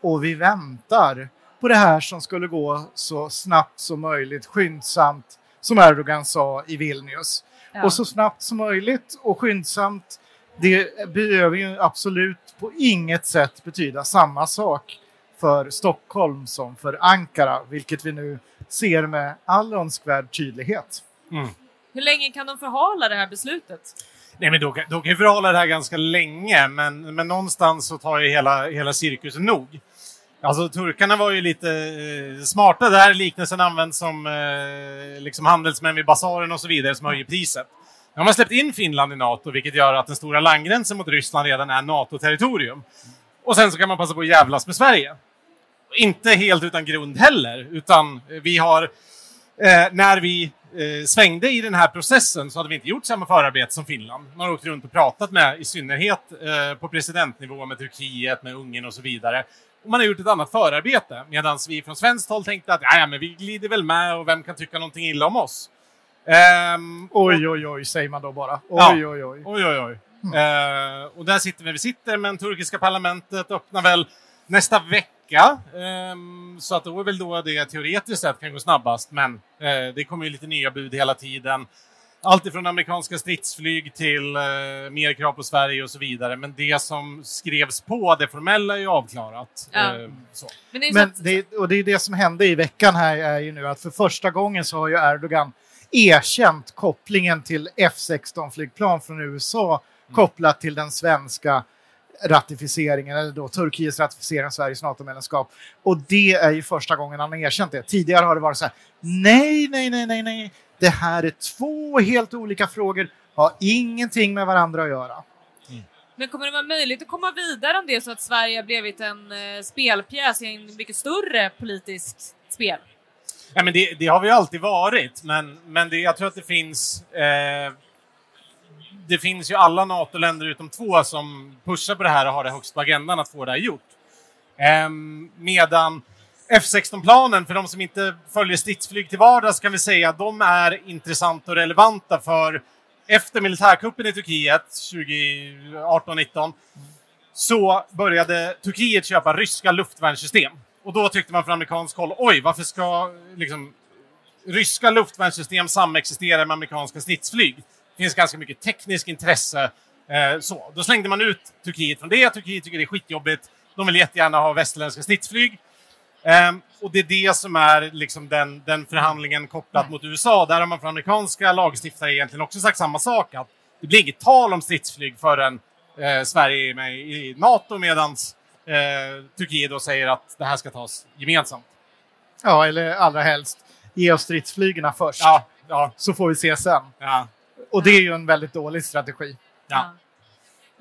och vi väntar på det här som skulle gå så snabbt som möjligt, skyndsamt, som Erdogan sa i Vilnius. Ja. Och så snabbt som möjligt och skyndsamt, det behöver ju absolut på inget sätt betyda samma sak för Stockholm som för Ankara, vilket vi nu ser med all önskvärd tydlighet. Mm. Hur länge kan de förhala det här beslutet? Nej, men då, då kan vi förhålla det här ganska länge, men, men någonstans så tar ju hela, hela cirkusen nog. Alltså turkarna var ju lite eh, smarta där, liknelsen används som eh, liksom handelsmän vid basaren och så vidare som höjer priset. Nu har man släppt in Finland i NATO, vilket gör att den stora landgränsen mot Ryssland redan är NATO-territorium. Och sen så kan man passa på att jävlas med Sverige. Inte helt utan grund heller, utan eh, vi har, eh, när vi eh, svängde i den här processen så hade vi inte gjort samma förarbete som Finland. Man har åkt runt och pratat med, i synnerhet eh, på presidentnivå, med Turkiet, med Ungern och så vidare. Man har gjort ett annat förarbete, medan vi från svenskt håll tänkte att ja, men vi glider väl med och vem kan tycka någonting illa om oss? Um, oj, oj, oj, säger man då bara. Oj, ja. oj, oj. oj, oj, oj. Mm. Uh, och där sitter vi. Vi sitter, men turkiska parlamentet öppnar väl nästa vecka. Um, så att då är väl då det teoretiskt sett kan gå snabbast, men uh, det kommer ju lite nya bud hela tiden. Allt ifrån amerikanska stridsflyg till uh, mer krav på Sverige och så vidare. Men det som skrevs på, det formella, är ju avklarat. Ja. Uh, Men, det, Men att... det, och det är det som hände i veckan här är ju nu att för första gången så har ju Erdogan erkänt kopplingen till F16-flygplan från USA mm. kopplat till den svenska ratificeringen, eller då Turkiets ratificering av Sveriges NATO-medlemskap. Och det är ju första gången han har erkänt det. Tidigare har det varit så här, nej, nej, nej, nej, nej, det här är två helt olika frågor, har ingenting med varandra att göra. Mm. Men kommer det vara möjligt att komma vidare om det så att Sverige har blivit en eh, spelpjäs i en mycket större politisk spel? Ja, men det, det, har vi alltid varit, men, men det, jag tror att det finns... Eh, det finns ju alla NATO-länder utom två som pushar på det här och har det högst på agendan att få det här gjort. Eh, medan F16-planen, för de som inte följer stridsflyg till vardags kan vi säga att de är intressanta och relevanta för efter militärkuppen i Turkiet 2018-19 så började Turkiet köpa ryska luftvärnssystem. Och då tyckte man från amerikansk håll, oj, varför ska liksom, ryska luftvärnssystem samexistera med amerikanska stridsflyg? Det finns ganska mycket tekniskt intresse. Eh, så. Då slängde man ut Turkiet från det. Turkiet tycker det är skitjobbigt. De vill jättegärna ha västerländska stridsflyg. Eh, och det är det som är liksom den, den förhandlingen kopplat mot USA. Där har man från amerikanska lagstiftare egentligen också sagt samma sak. Att det blir inget tal om stridsflyg förrän eh, Sverige är med i NATO medans eh, Turkiet då säger att det här ska tas gemensamt. Ja, eller allra helst ge oss stridsflygerna först. Ja, ja. Så får vi se sen. Ja. Och det är ju en väldigt dålig strategi. Ja.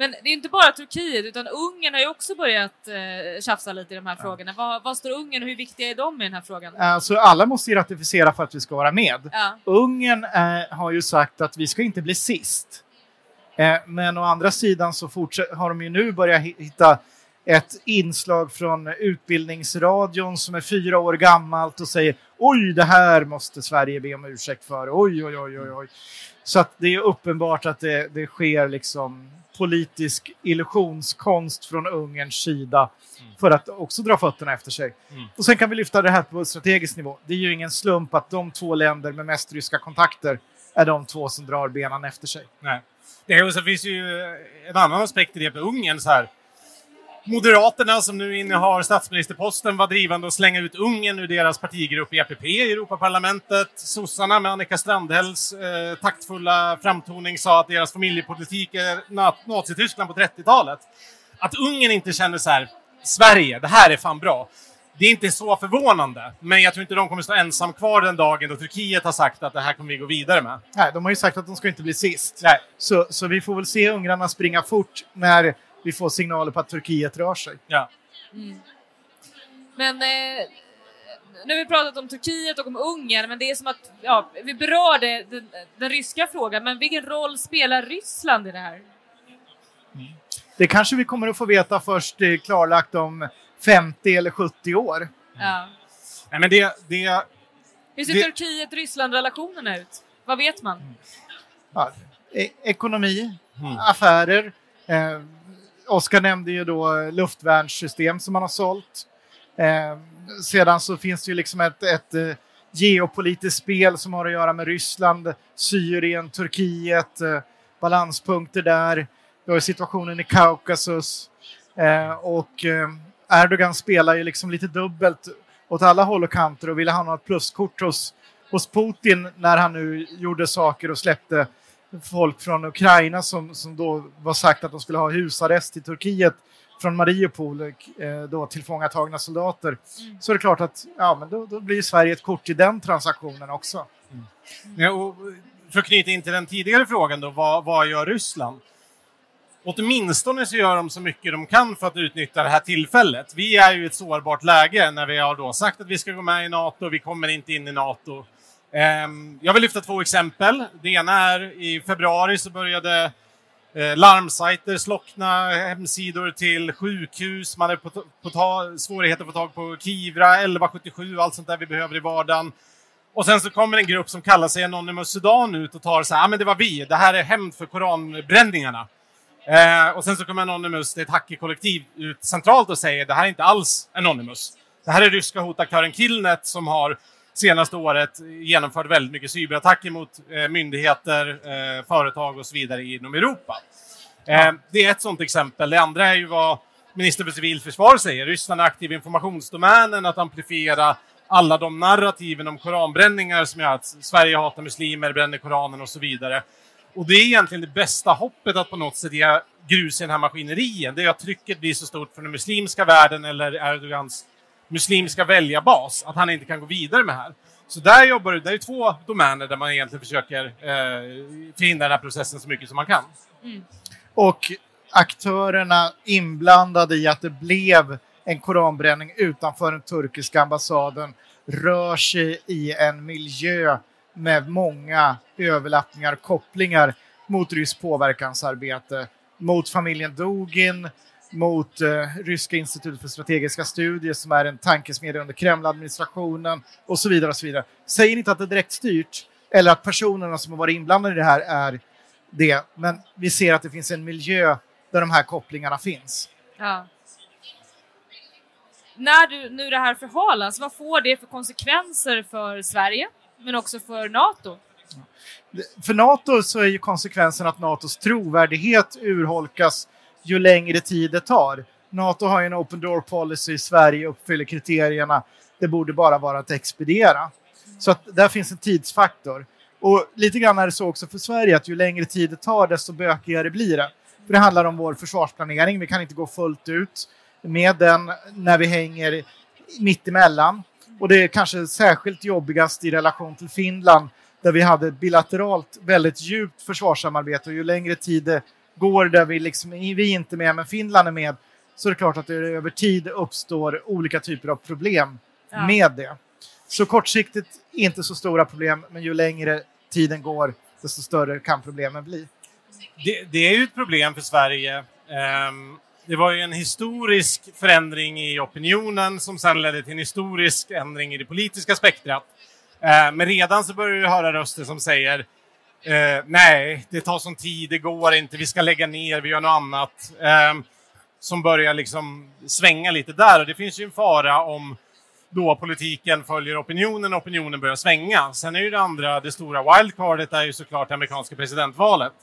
Men det är inte bara Turkiet, utan Ungern har ju också börjat eh, tjafsa lite i de här ja. frågorna. Vad, vad står Ungern och hur viktiga är de i den här frågan? Alltså, alla måste ju ratificera för att vi ska vara med. Ja. Ungern eh, har ju sagt att vi ska inte bli sist. Eh, men å andra sidan så har de ju nu börjat hitta ett inslag från Utbildningsradion som är fyra år gammalt och säger oj, det här måste Sverige be om ursäkt för. Oj, oj, oj, oj. oj. Så att det är uppenbart att det, det sker liksom politisk illusionskonst från Ungerns sida mm. för att också dra fötterna efter sig. Mm. Och sen kan vi lyfta det här på strategisk nivå. Det är ju ingen slump att de två länder med mest ryska kontakter är de två som drar benen efter sig. Nej. Det, och så finns ju en annan aspekt i det med Ungern. Så här Moderaterna som nu innehar statsministerposten var drivande att slänga ut Ungern ur deras partigrupp EPP i Europaparlamentet. Sossarna med Annika Strandhälls eh, taktfulla framtoning sa att deras familjepolitik är Nazityskland på 30-talet. Att Ungern inte känner så här, Sverige, det här är fan bra. Det är inte så förvånande, men jag tror inte de kommer stå ensam kvar den dagen då Turkiet har sagt att det här kommer vi gå vidare med. Nej, de har ju sagt att de ska inte bli sist. Nej. Så, så vi får väl se ungrarna springa fort när vi får signaler på att Turkiet rör sig. Ja. Mm. Men eh, nu har vi pratat om Turkiet och om Ungern, men det är som att ja, vi berörde den, den ryska frågan, men vilken roll spelar Ryssland i det här? Mm. Det kanske vi kommer att få veta först klarlagt om 50 eller 70 år. Ja. Nej, men det, det, Hur ser Turkiet-Ryssland-relationerna ut? Vad vet man? Ja, e ekonomi, mm. affärer, eh, Oskar nämnde ju då luftvärnssystem som man har sålt. Eh, sedan så finns det ju liksom ett, ett eh, geopolitiskt spel som har att göra med Ryssland, Syrien, Turkiet, eh, balanspunkter där. Vi har situationen i Kaukasus eh, och eh, Erdogan spelar ju liksom lite dubbelt åt alla håll och kanter och ville ha något pluskort hos, hos Putin när han nu gjorde saker och släppte folk från Ukraina som, som då var sagt att de skulle ha husarrest i Turkiet från Mariupol, eh, då tillfångatagna soldater. Mm. Så är det klart att ja, men då, då blir Sverige ett kort i den transaktionen också. Mm. Ja, och för att knyta in till den tidigare frågan då, vad, vad gör Ryssland? Åtminstone så gör de så mycket de kan för att utnyttja det här tillfället. Vi är ju i ett sårbart läge när vi har då sagt att vi ska gå med i NATO, vi kommer inte in i NATO. Ehm, jag vill lyfta två exempel. Det ena är i februari så började eh, larmsajter slockna, hemsidor till sjukhus, man hade svårigheter att få tag på Kivra, 1177, allt sånt där vi behöver i vardagen. Och sen så kommer en grupp som kallar sig Anonymous Sudan ut och tar så här, ah, men det var vi, det här är hämnd för koranbränningarna. Eh, och sen så kommer Anonymous, det är ett hackerkollektiv, ut centralt och säger det här är inte alls Anonymous. Det här är ryska hotaktören Killnet som har senaste året genomfört väldigt mycket cyberattacker mot eh, myndigheter, eh, företag och så vidare inom Europa. Eh, det är ett sådant exempel. Det andra är ju vad minister för civilförsvar säger. Ryssland är aktiv i informationsdomänen, att amplifiera alla de narrativen om koranbränningar som gör att Sverige hatar muslimer, bränner koranen och så vidare. Och det är egentligen det bästa hoppet att på något sätt ge grus i den här maskineriet. Det är att trycket blir så stort från den muslimska världen eller Erdogans muslimska väljarbas att han inte kan gå vidare med det här. Så där jobbar du, det är två domäner där man egentligen försöker eh, förhindra den här processen så mycket som man kan. Mm. Och aktörerna inblandade i att det blev en koranbränning utanför den turkiska ambassaden rör sig i en miljö med många överlappningar, kopplingar mot ryskt påverkansarbete, mot familjen Dugin, mot eh, Ryska institutet för strategiska studier som är en tankesmedja under Kremladministrationen och så vidare. och så vidare. Säger inte att det är direkt styrt eller att personerna som har varit inblandade i det här är det, men vi ser att det finns en miljö där de här kopplingarna finns. Ja. När du, nu det här förhalas, vad får det för konsekvenser för Sverige, men också för NATO? För NATO så är ju konsekvensen att NATOs trovärdighet urholkas ju längre tid det tar. NATO har ju en open door policy, Sverige uppfyller kriterierna. Det borde bara vara att expediera. Så att där finns en tidsfaktor. Och lite grann är det så också för Sverige att ju längre tid det tar desto bökigare blir det. För det handlar om vår försvarsplanering. Vi kan inte gå fullt ut med den när vi hänger mittemellan. Och det är kanske särskilt jobbigast i relation till Finland där vi hade ett bilateralt väldigt djupt försvarssamarbete och ju längre tid det går där vi liksom, vi är inte med men Finland är med så är det klart att det över tid uppstår olika typer av problem ja. med det. Så kortsiktigt inte så stora problem men ju längre tiden går desto större kan problemen bli. Det, det är ju ett problem för Sverige. Um, det var ju en historisk förändring i opinionen som sedan ledde till en historisk ändring i det politiska spektrat. Uh, men redan så börjar vi höra röster som säger Eh, nej, det tar sån tid, det går inte, vi ska lägga ner, vi gör något annat. Eh, som börjar liksom svänga lite där. Och det finns ju en fara om då politiken följer opinionen och opinionen börjar svänga. Sen är ju det andra, det stora wildcardet är ju såklart det amerikanska presidentvalet.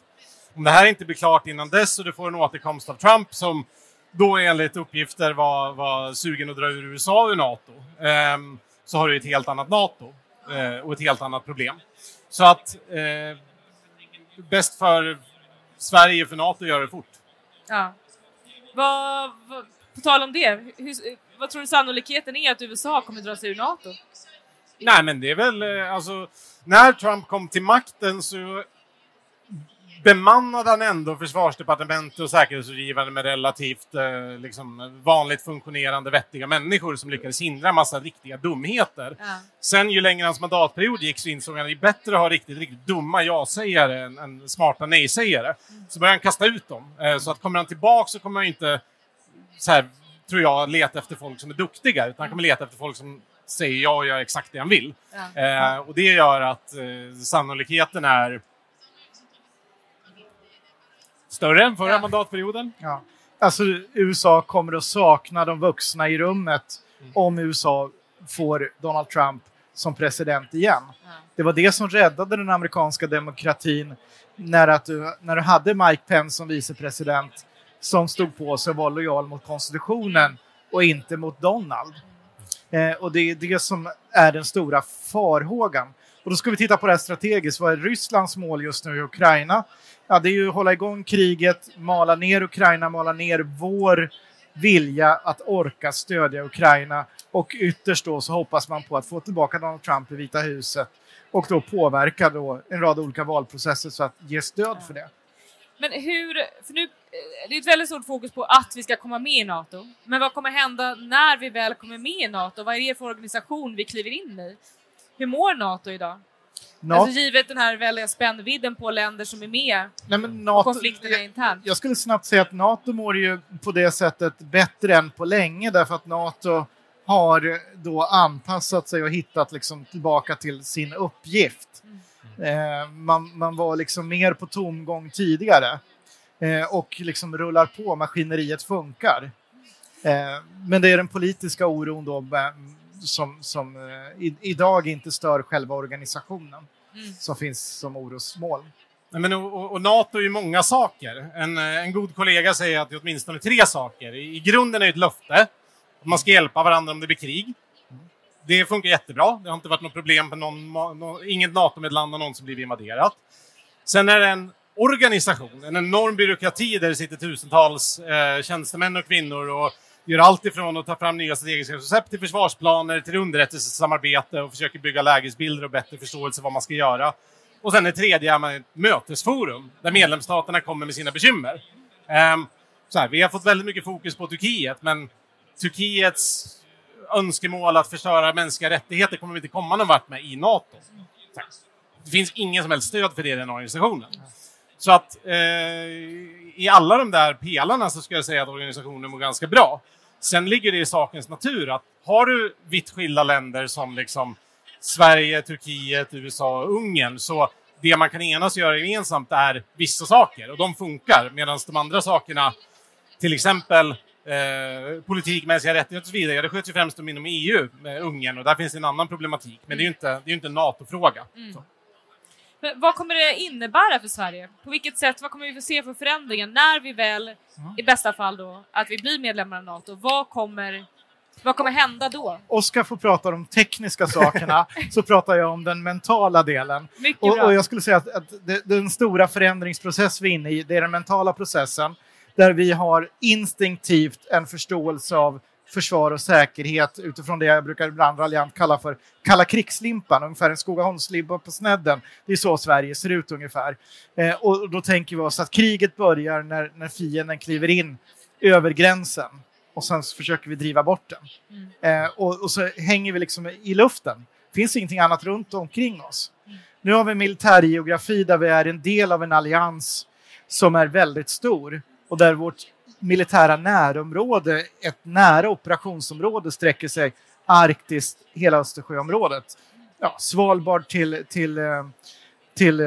Om det här inte blir klart innan dess och du får en återkomst av Trump som då enligt uppgifter var, var sugen att dra ur USA ur NATO, eh, så har du ett helt annat NATO eh, och ett helt annat problem. Så att eh, bäst för Sverige för NATO att göra det fort. Ja. Vad, vad, på tal om det, hur, vad tror du sannolikheten är att USA kommer dra sig ur NATO? Nej, men det är väl eh, alltså när Trump kom till makten så bemannade han ändå försvarsdepartementet och säkerhetsrådgivare med relativt eh, liksom, vanligt funktionerande vettiga människor som lyckades hindra en massa riktiga dumheter. Ja. Sen ju längre hans mandatperiod gick så insåg han att det är bättre att ha riktigt, riktigt dumma ja-sägare än, än smarta nej-sägare. Så började han kasta ut dem. Eh, så att kommer han tillbaka så kommer han inte, så här, tror jag, leta efter folk som är duktiga, utan han kommer leta efter folk som säger ja och gör exakt det han vill. Ja. Eh, och det gör att eh, sannolikheten är Större än förra ja. mandatperioden? Ja. Alltså USA kommer att sakna de vuxna i rummet mm. om USA får Donald Trump som president igen. Ja. Det var det som räddade den amerikanska demokratin när, att du, när du hade Mike Pence som vicepresident som stod på sig och var lojal mot konstitutionen och inte mot Donald. Eh, och det är det som är den stora farhågan. Och då ska vi titta på det här strategiskt. Vad är Rysslands mål just nu i Ukraina? Ja, det är ju att hålla igång kriget, mala ner Ukraina, mala ner vår vilja att orka stödja Ukraina och ytterst då så hoppas man på att få tillbaka Donald Trump i Vita huset och då påverka då en rad olika valprocesser så att ge stöd för det. Men hur, för nu, eh, det är ett väldigt stort fokus på att vi ska komma med i NATO. Men vad kommer hända när vi väl kommer med i NATO? Vad är det för organisation vi kliver in i? Hur mår NATO idag? NATO. Alltså givet den här väldiga spännvidden på länder som är med Nej, men NATO, konflikterna internt. Jag skulle snabbt säga att NATO mår ju på det sättet bättre än på länge därför att NATO har då anpassat sig och hittat liksom tillbaka till sin uppgift. Mm. Eh, man, man var liksom mer på tomgång tidigare eh, och liksom rullar på, maskineriet funkar. Eh, men det är den politiska oron då som, som eh, i, idag inte stör själva organisationen mm. som finns som orosmål. Men, och, och, NATO är ju många saker. En, eh, en god kollega säger att det är åtminstone tre saker. I, i grunden är det ett löfte. Att man ska hjälpa varandra om det blir krig. Det funkar jättebra. Det har inte varit något problem för någon, någon inget NATO-medland har någonsin blivit invaderat. Sen är det en organisation, en enorm byråkrati där det sitter tusentals eh, tjänstemän och kvinnor och gör allt ifrån att ta fram nya strategiska koncept till försvarsplaner, till underrättelsesamarbete och försöker bygga lägesbilder och bättre förståelse vad man ska göra. Och sen det tredje är ett mötesforum där medlemsstaterna kommer med sina bekymmer. Um, så här, vi har fått väldigt mycket fokus på Turkiet, men Turkiets önskemål att förstöra mänskliga rättigheter kommer vi inte komma någon vart med i NATO. Det finns ingen som helst stöd för det i den organisationen. Så att eh, i alla de där pelarna så skulle jag säga att organisationen mår ganska bra. Sen ligger det i sakens natur att har du vitt skilda länder som liksom Sverige, Turkiet, USA och Ungern så det man kan enas och göra gemensamt är vissa saker och de funkar medan de andra sakerna, till exempel eh, politik, mänskliga rättigheter och så vidare, det sköts ju främst inom EU med Ungern och där finns en annan problematik. Men det är ju inte, det är inte en NATO-fråga. Mm. Men vad kommer det innebära för Sverige? På vilket sätt, vad kommer vi få se för förändringar när vi väl, i bästa fall då, att vi blir medlemmar av NATO? Vad kommer, vad kommer hända då? Oskar får prata om de tekniska sakerna, så pratar jag om den mentala delen. Och, och, jag skulle säga att, att det, den stora förändringsprocess vi är inne i, det är den mentala processen, där vi har instinktivt en förståelse av försvar och säkerhet utifrån det jag brukar ibland raljant kalla för kalla krigslimpan, ungefär en Skogaholmslimpa på snedden. Det är så Sverige ser ut ungefär. Eh, och då tänker vi oss att kriget börjar när, när fienden kliver in över gränsen och sen försöker vi driva bort den. Mm. Eh, och, och, så hänger vi liksom i luften. Det finns ingenting annat runt omkring oss. Mm. Nu har vi militärgeografi där vi är en del av en allians som är väldigt stor och där vårt militära närområde, ett nära operationsområde sträcker sig Arktis, hela Östersjöområdet. Ja, Svalbard till, till, eh, till eh,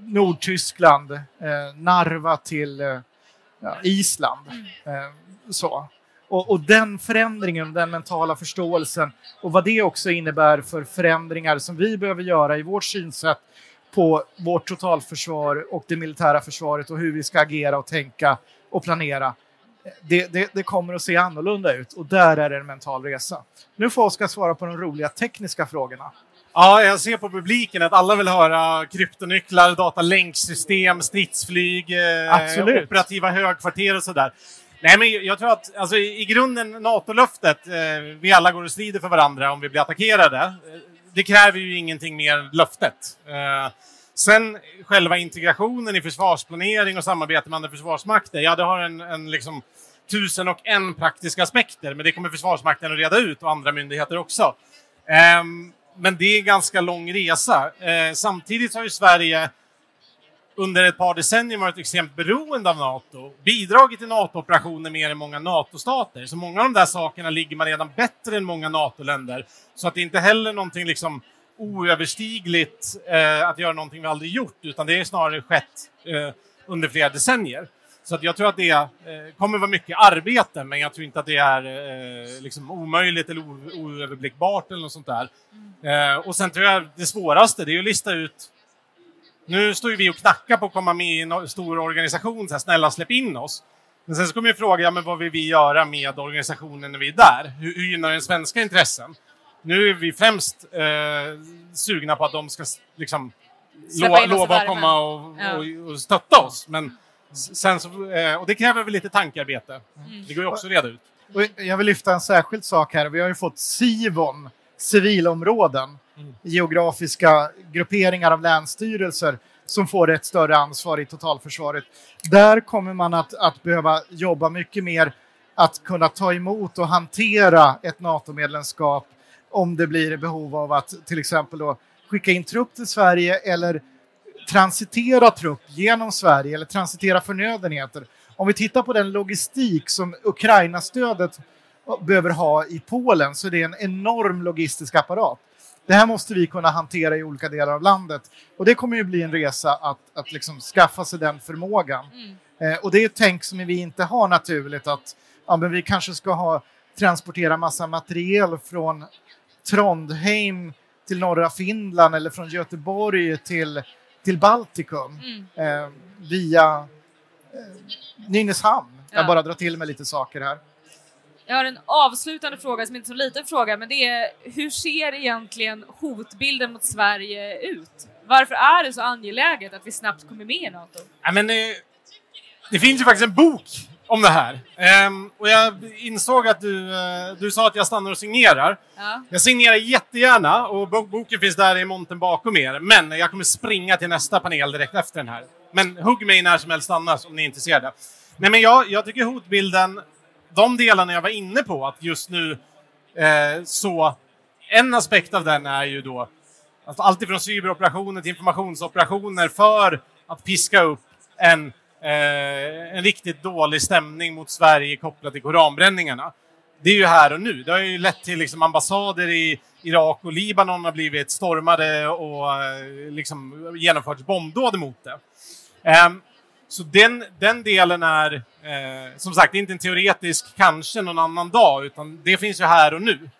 Nordtyskland, eh, Narva till eh, ja, Island. Så. Och, och, den förändringen, den mentala förståelsen och vad det också innebär för förändringar som vi behöver göra i vårt synsätt på vårt totalförsvar och det militära försvaret och hur vi ska agera och tänka och planera. Det, det, det, kommer att se annorlunda ut och där är det en mental resa. Nu får Oskar svara på de roliga tekniska frågorna. Ja, jag ser på publiken att alla vill höra kryptonycklar, datalänksystem, stridsflyg, eh, operativa högkvarter och sådär. Nej, men jag tror att alltså, i grunden NATO-löftet, eh, vi alla går och strider för varandra om vi blir attackerade. Eh, det kräver ju ingenting mer än löftet. Eh, Sen själva integrationen i försvarsplanering och samarbete med andra försvarsmakter, ja det har en, en liksom tusen och en praktiska aspekter, men det kommer Försvarsmakten att reda ut och andra myndigheter också. Um, men det är en ganska lång resa. Uh, samtidigt har ju Sverige under ett par decennier varit extremt beroende av NATO, bidragit till NATO-operationer mer än många NATO-stater. Så många av de där sakerna ligger man redan bättre än många NATO-länder. Så att det är inte heller någonting liksom oöverstigligt eh, att göra någonting vi aldrig gjort, utan det är snarare skett eh, under flera decennier. Så att jag tror att det eh, kommer vara mycket arbete, men jag tror inte att det är eh, liksom omöjligt eller oöverblickbart eller något sånt där. Eh, och sen tror jag det svåraste, det är att lista ut nu står ju vi och knackar på att komma med i en stor organisation, så här, snälla släpp in oss. Men sen så kommer ju frågan, ja, men vad vill vi göra med organisationen när vi är där? Hur, hur gynnar den svenska intressen? Nu är vi främst eh, sugna på att de ska liksom, lo, lova att komma och, ja. och, och, stötta oss. Men sen så, eh, och det kräver väl lite tankearbete. Mm. Det går ju också att reda ut. Och jag vill lyfta en särskild sak här. Vi har ju fått SIVON, civilområden, mm. geografiska grupperingar av länsstyrelser som får ett större ansvar i totalförsvaret. Där kommer man att, att behöva jobba mycket mer att kunna ta emot och hantera ett NATO-medlemskap om det blir behov av att till exempel då skicka in trupp till Sverige eller transitera trupp genom Sverige eller transitera förnödenheter. Om vi tittar på den logistik som Ukraina-stödet behöver ha i Polen så är det en enorm logistisk apparat. Det här måste vi kunna hantera i olika delar av landet och det kommer ju bli en resa att, att liksom skaffa sig den förmågan. Mm. Eh, och det är ett tänk som vi inte har naturligt att ja, men vi kanske ska ha transportera massa materiel från Trondheim till norra Finland eller från Göteborg till, till Baltikum mm. eh, via eh, Nynäshamn. Ja. Jag bara drar till med lite saker här. Jag har en avslutande fråga som inte är så liten fråga, men det är hur ser egentligen hotbilden mot Sverige ut? Varför är det så angeläget att vi snabbt kommer med i NATO? Ja, men, eh, det finns ju faktiskt en bok om det här. Um, och jag insåg att du, uh, du sa att jag stannar och signerar. Ja. Jag signerar jättegärna och boken finns där i montern bakom er. Men jag kommer springa till nästa panel direkt efter den här. Men hugg mig när som helst annars om ni är intresserade. Nej, men jag, jag tycker hotbilden, de delarna jag var inne på, att just nu eh, så en aspekt av den är ju då alltså allt ifrån cyberoperationer till informationsoperationer för att piska upp en eh, en riktigt dålig stämning mot Sverige kopplat till koranbränningarna. Det är ju här och nu. Det har ju lett till liksom ambassader i Irak och Libanon har blivit stormade och eh, liksom genomförts bombdåd mot det. Eh, så den, den delen är, eh, som sagt, inte en teoretisk kanske någon annan dag, utan det finns ju här och nu.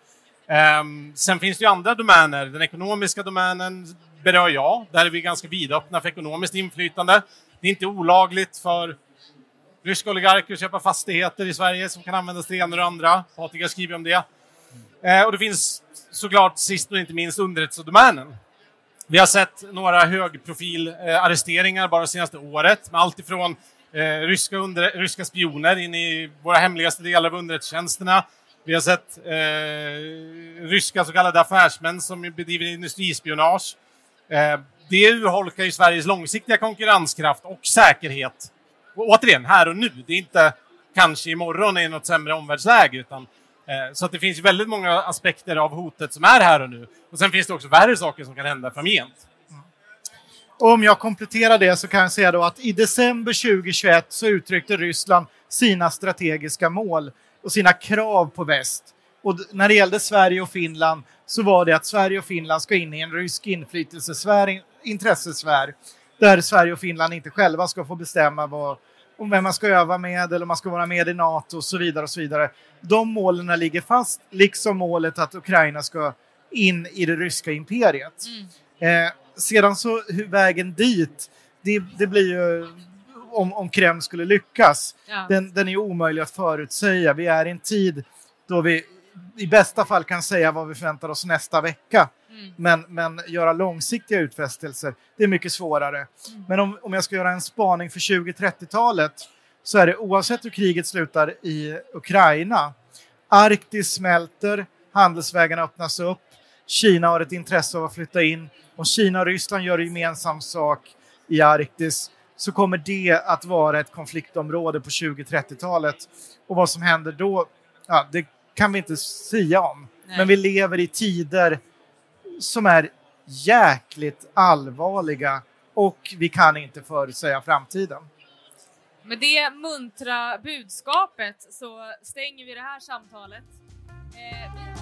Um, sen finns det ju andra domäner. Den ekonomiska domänen berör jag. Där är vi ganska vidöppna för ekonomiskt inflytande. Det är inte olagligt för ryska oligarker att köpa fastigheter i Sverige som kan användas till det ena och det andra. Patrik har skrivit om det. Eh, och det finns såklart sist och inte minst underrättelsedomänen. Vi har sett några högprofilarresteringar eh, bara det senaste året med allt ifrån eh, ryska, under, ryska spioner in i våra hemligaste delar av underrättelsetjänsterna. Vi har sett eh, ryska så kallade affärsmän som bedriver industrispionage. Eh, det urholkar ju Sveriges långsiktiga konkurrenskraft och säkerhet. Och återigen, här och nu. Det är inte kanske imorgon i något sämre omvärldsläge, utan eh, så att det finns väldigt många aspekter av hotet som är här och nu. Och sen finns det också värre saker som kan hända framgent. Om jag kompletterar det så kan jag säga då att i december 2021 så uttryckte Ryssland sina strategiska mål och sina krav på väst. Och när det gällde Sverige och Finland så var det att Sverige och Finland ska in i en rysk inflytelsesfär intressesfär där Sverige och Finland inte själva ska få bestämma vad, om vem man ska öva med eller om man ska vara med i NATO och så vidare. och så vidare. De målen ligger fast, liksom målet att Ukraina ska in i det ryska imperiet. Mm. Eh, sedan så vägen dit, det, det blir ju om, om Kreml skulle lyckas, ja. den, den är omöjlig att förutsäga. Vi är i en tid då vi i bästa fall kan säga vad vi förväntar oss nästa vecka. Mm. Men, men göra långsiktiga utfästelser, det är mycket svårare. Mm. Men om, om jag ska göra en spaning för 2030-talet så är det oavsett hur kriget slutar i Ukraina, Arktis smälter, handelsvägarna öppnas upp, Kina har ett intresse av att flytta in. Om Kina och Ryssland gör gemensam sak i Arktis så kommer det att vara ett konfliktområde på 2030-talet. Och vad som händer då, ja, det kan vi inte säga om. Nej. Men vi lever i tider som är jäkligt allvarliga och vi kan inte förutsäga framtiden. Med det muntra budskapet så stänger vi det här samtalet. Eh, vi...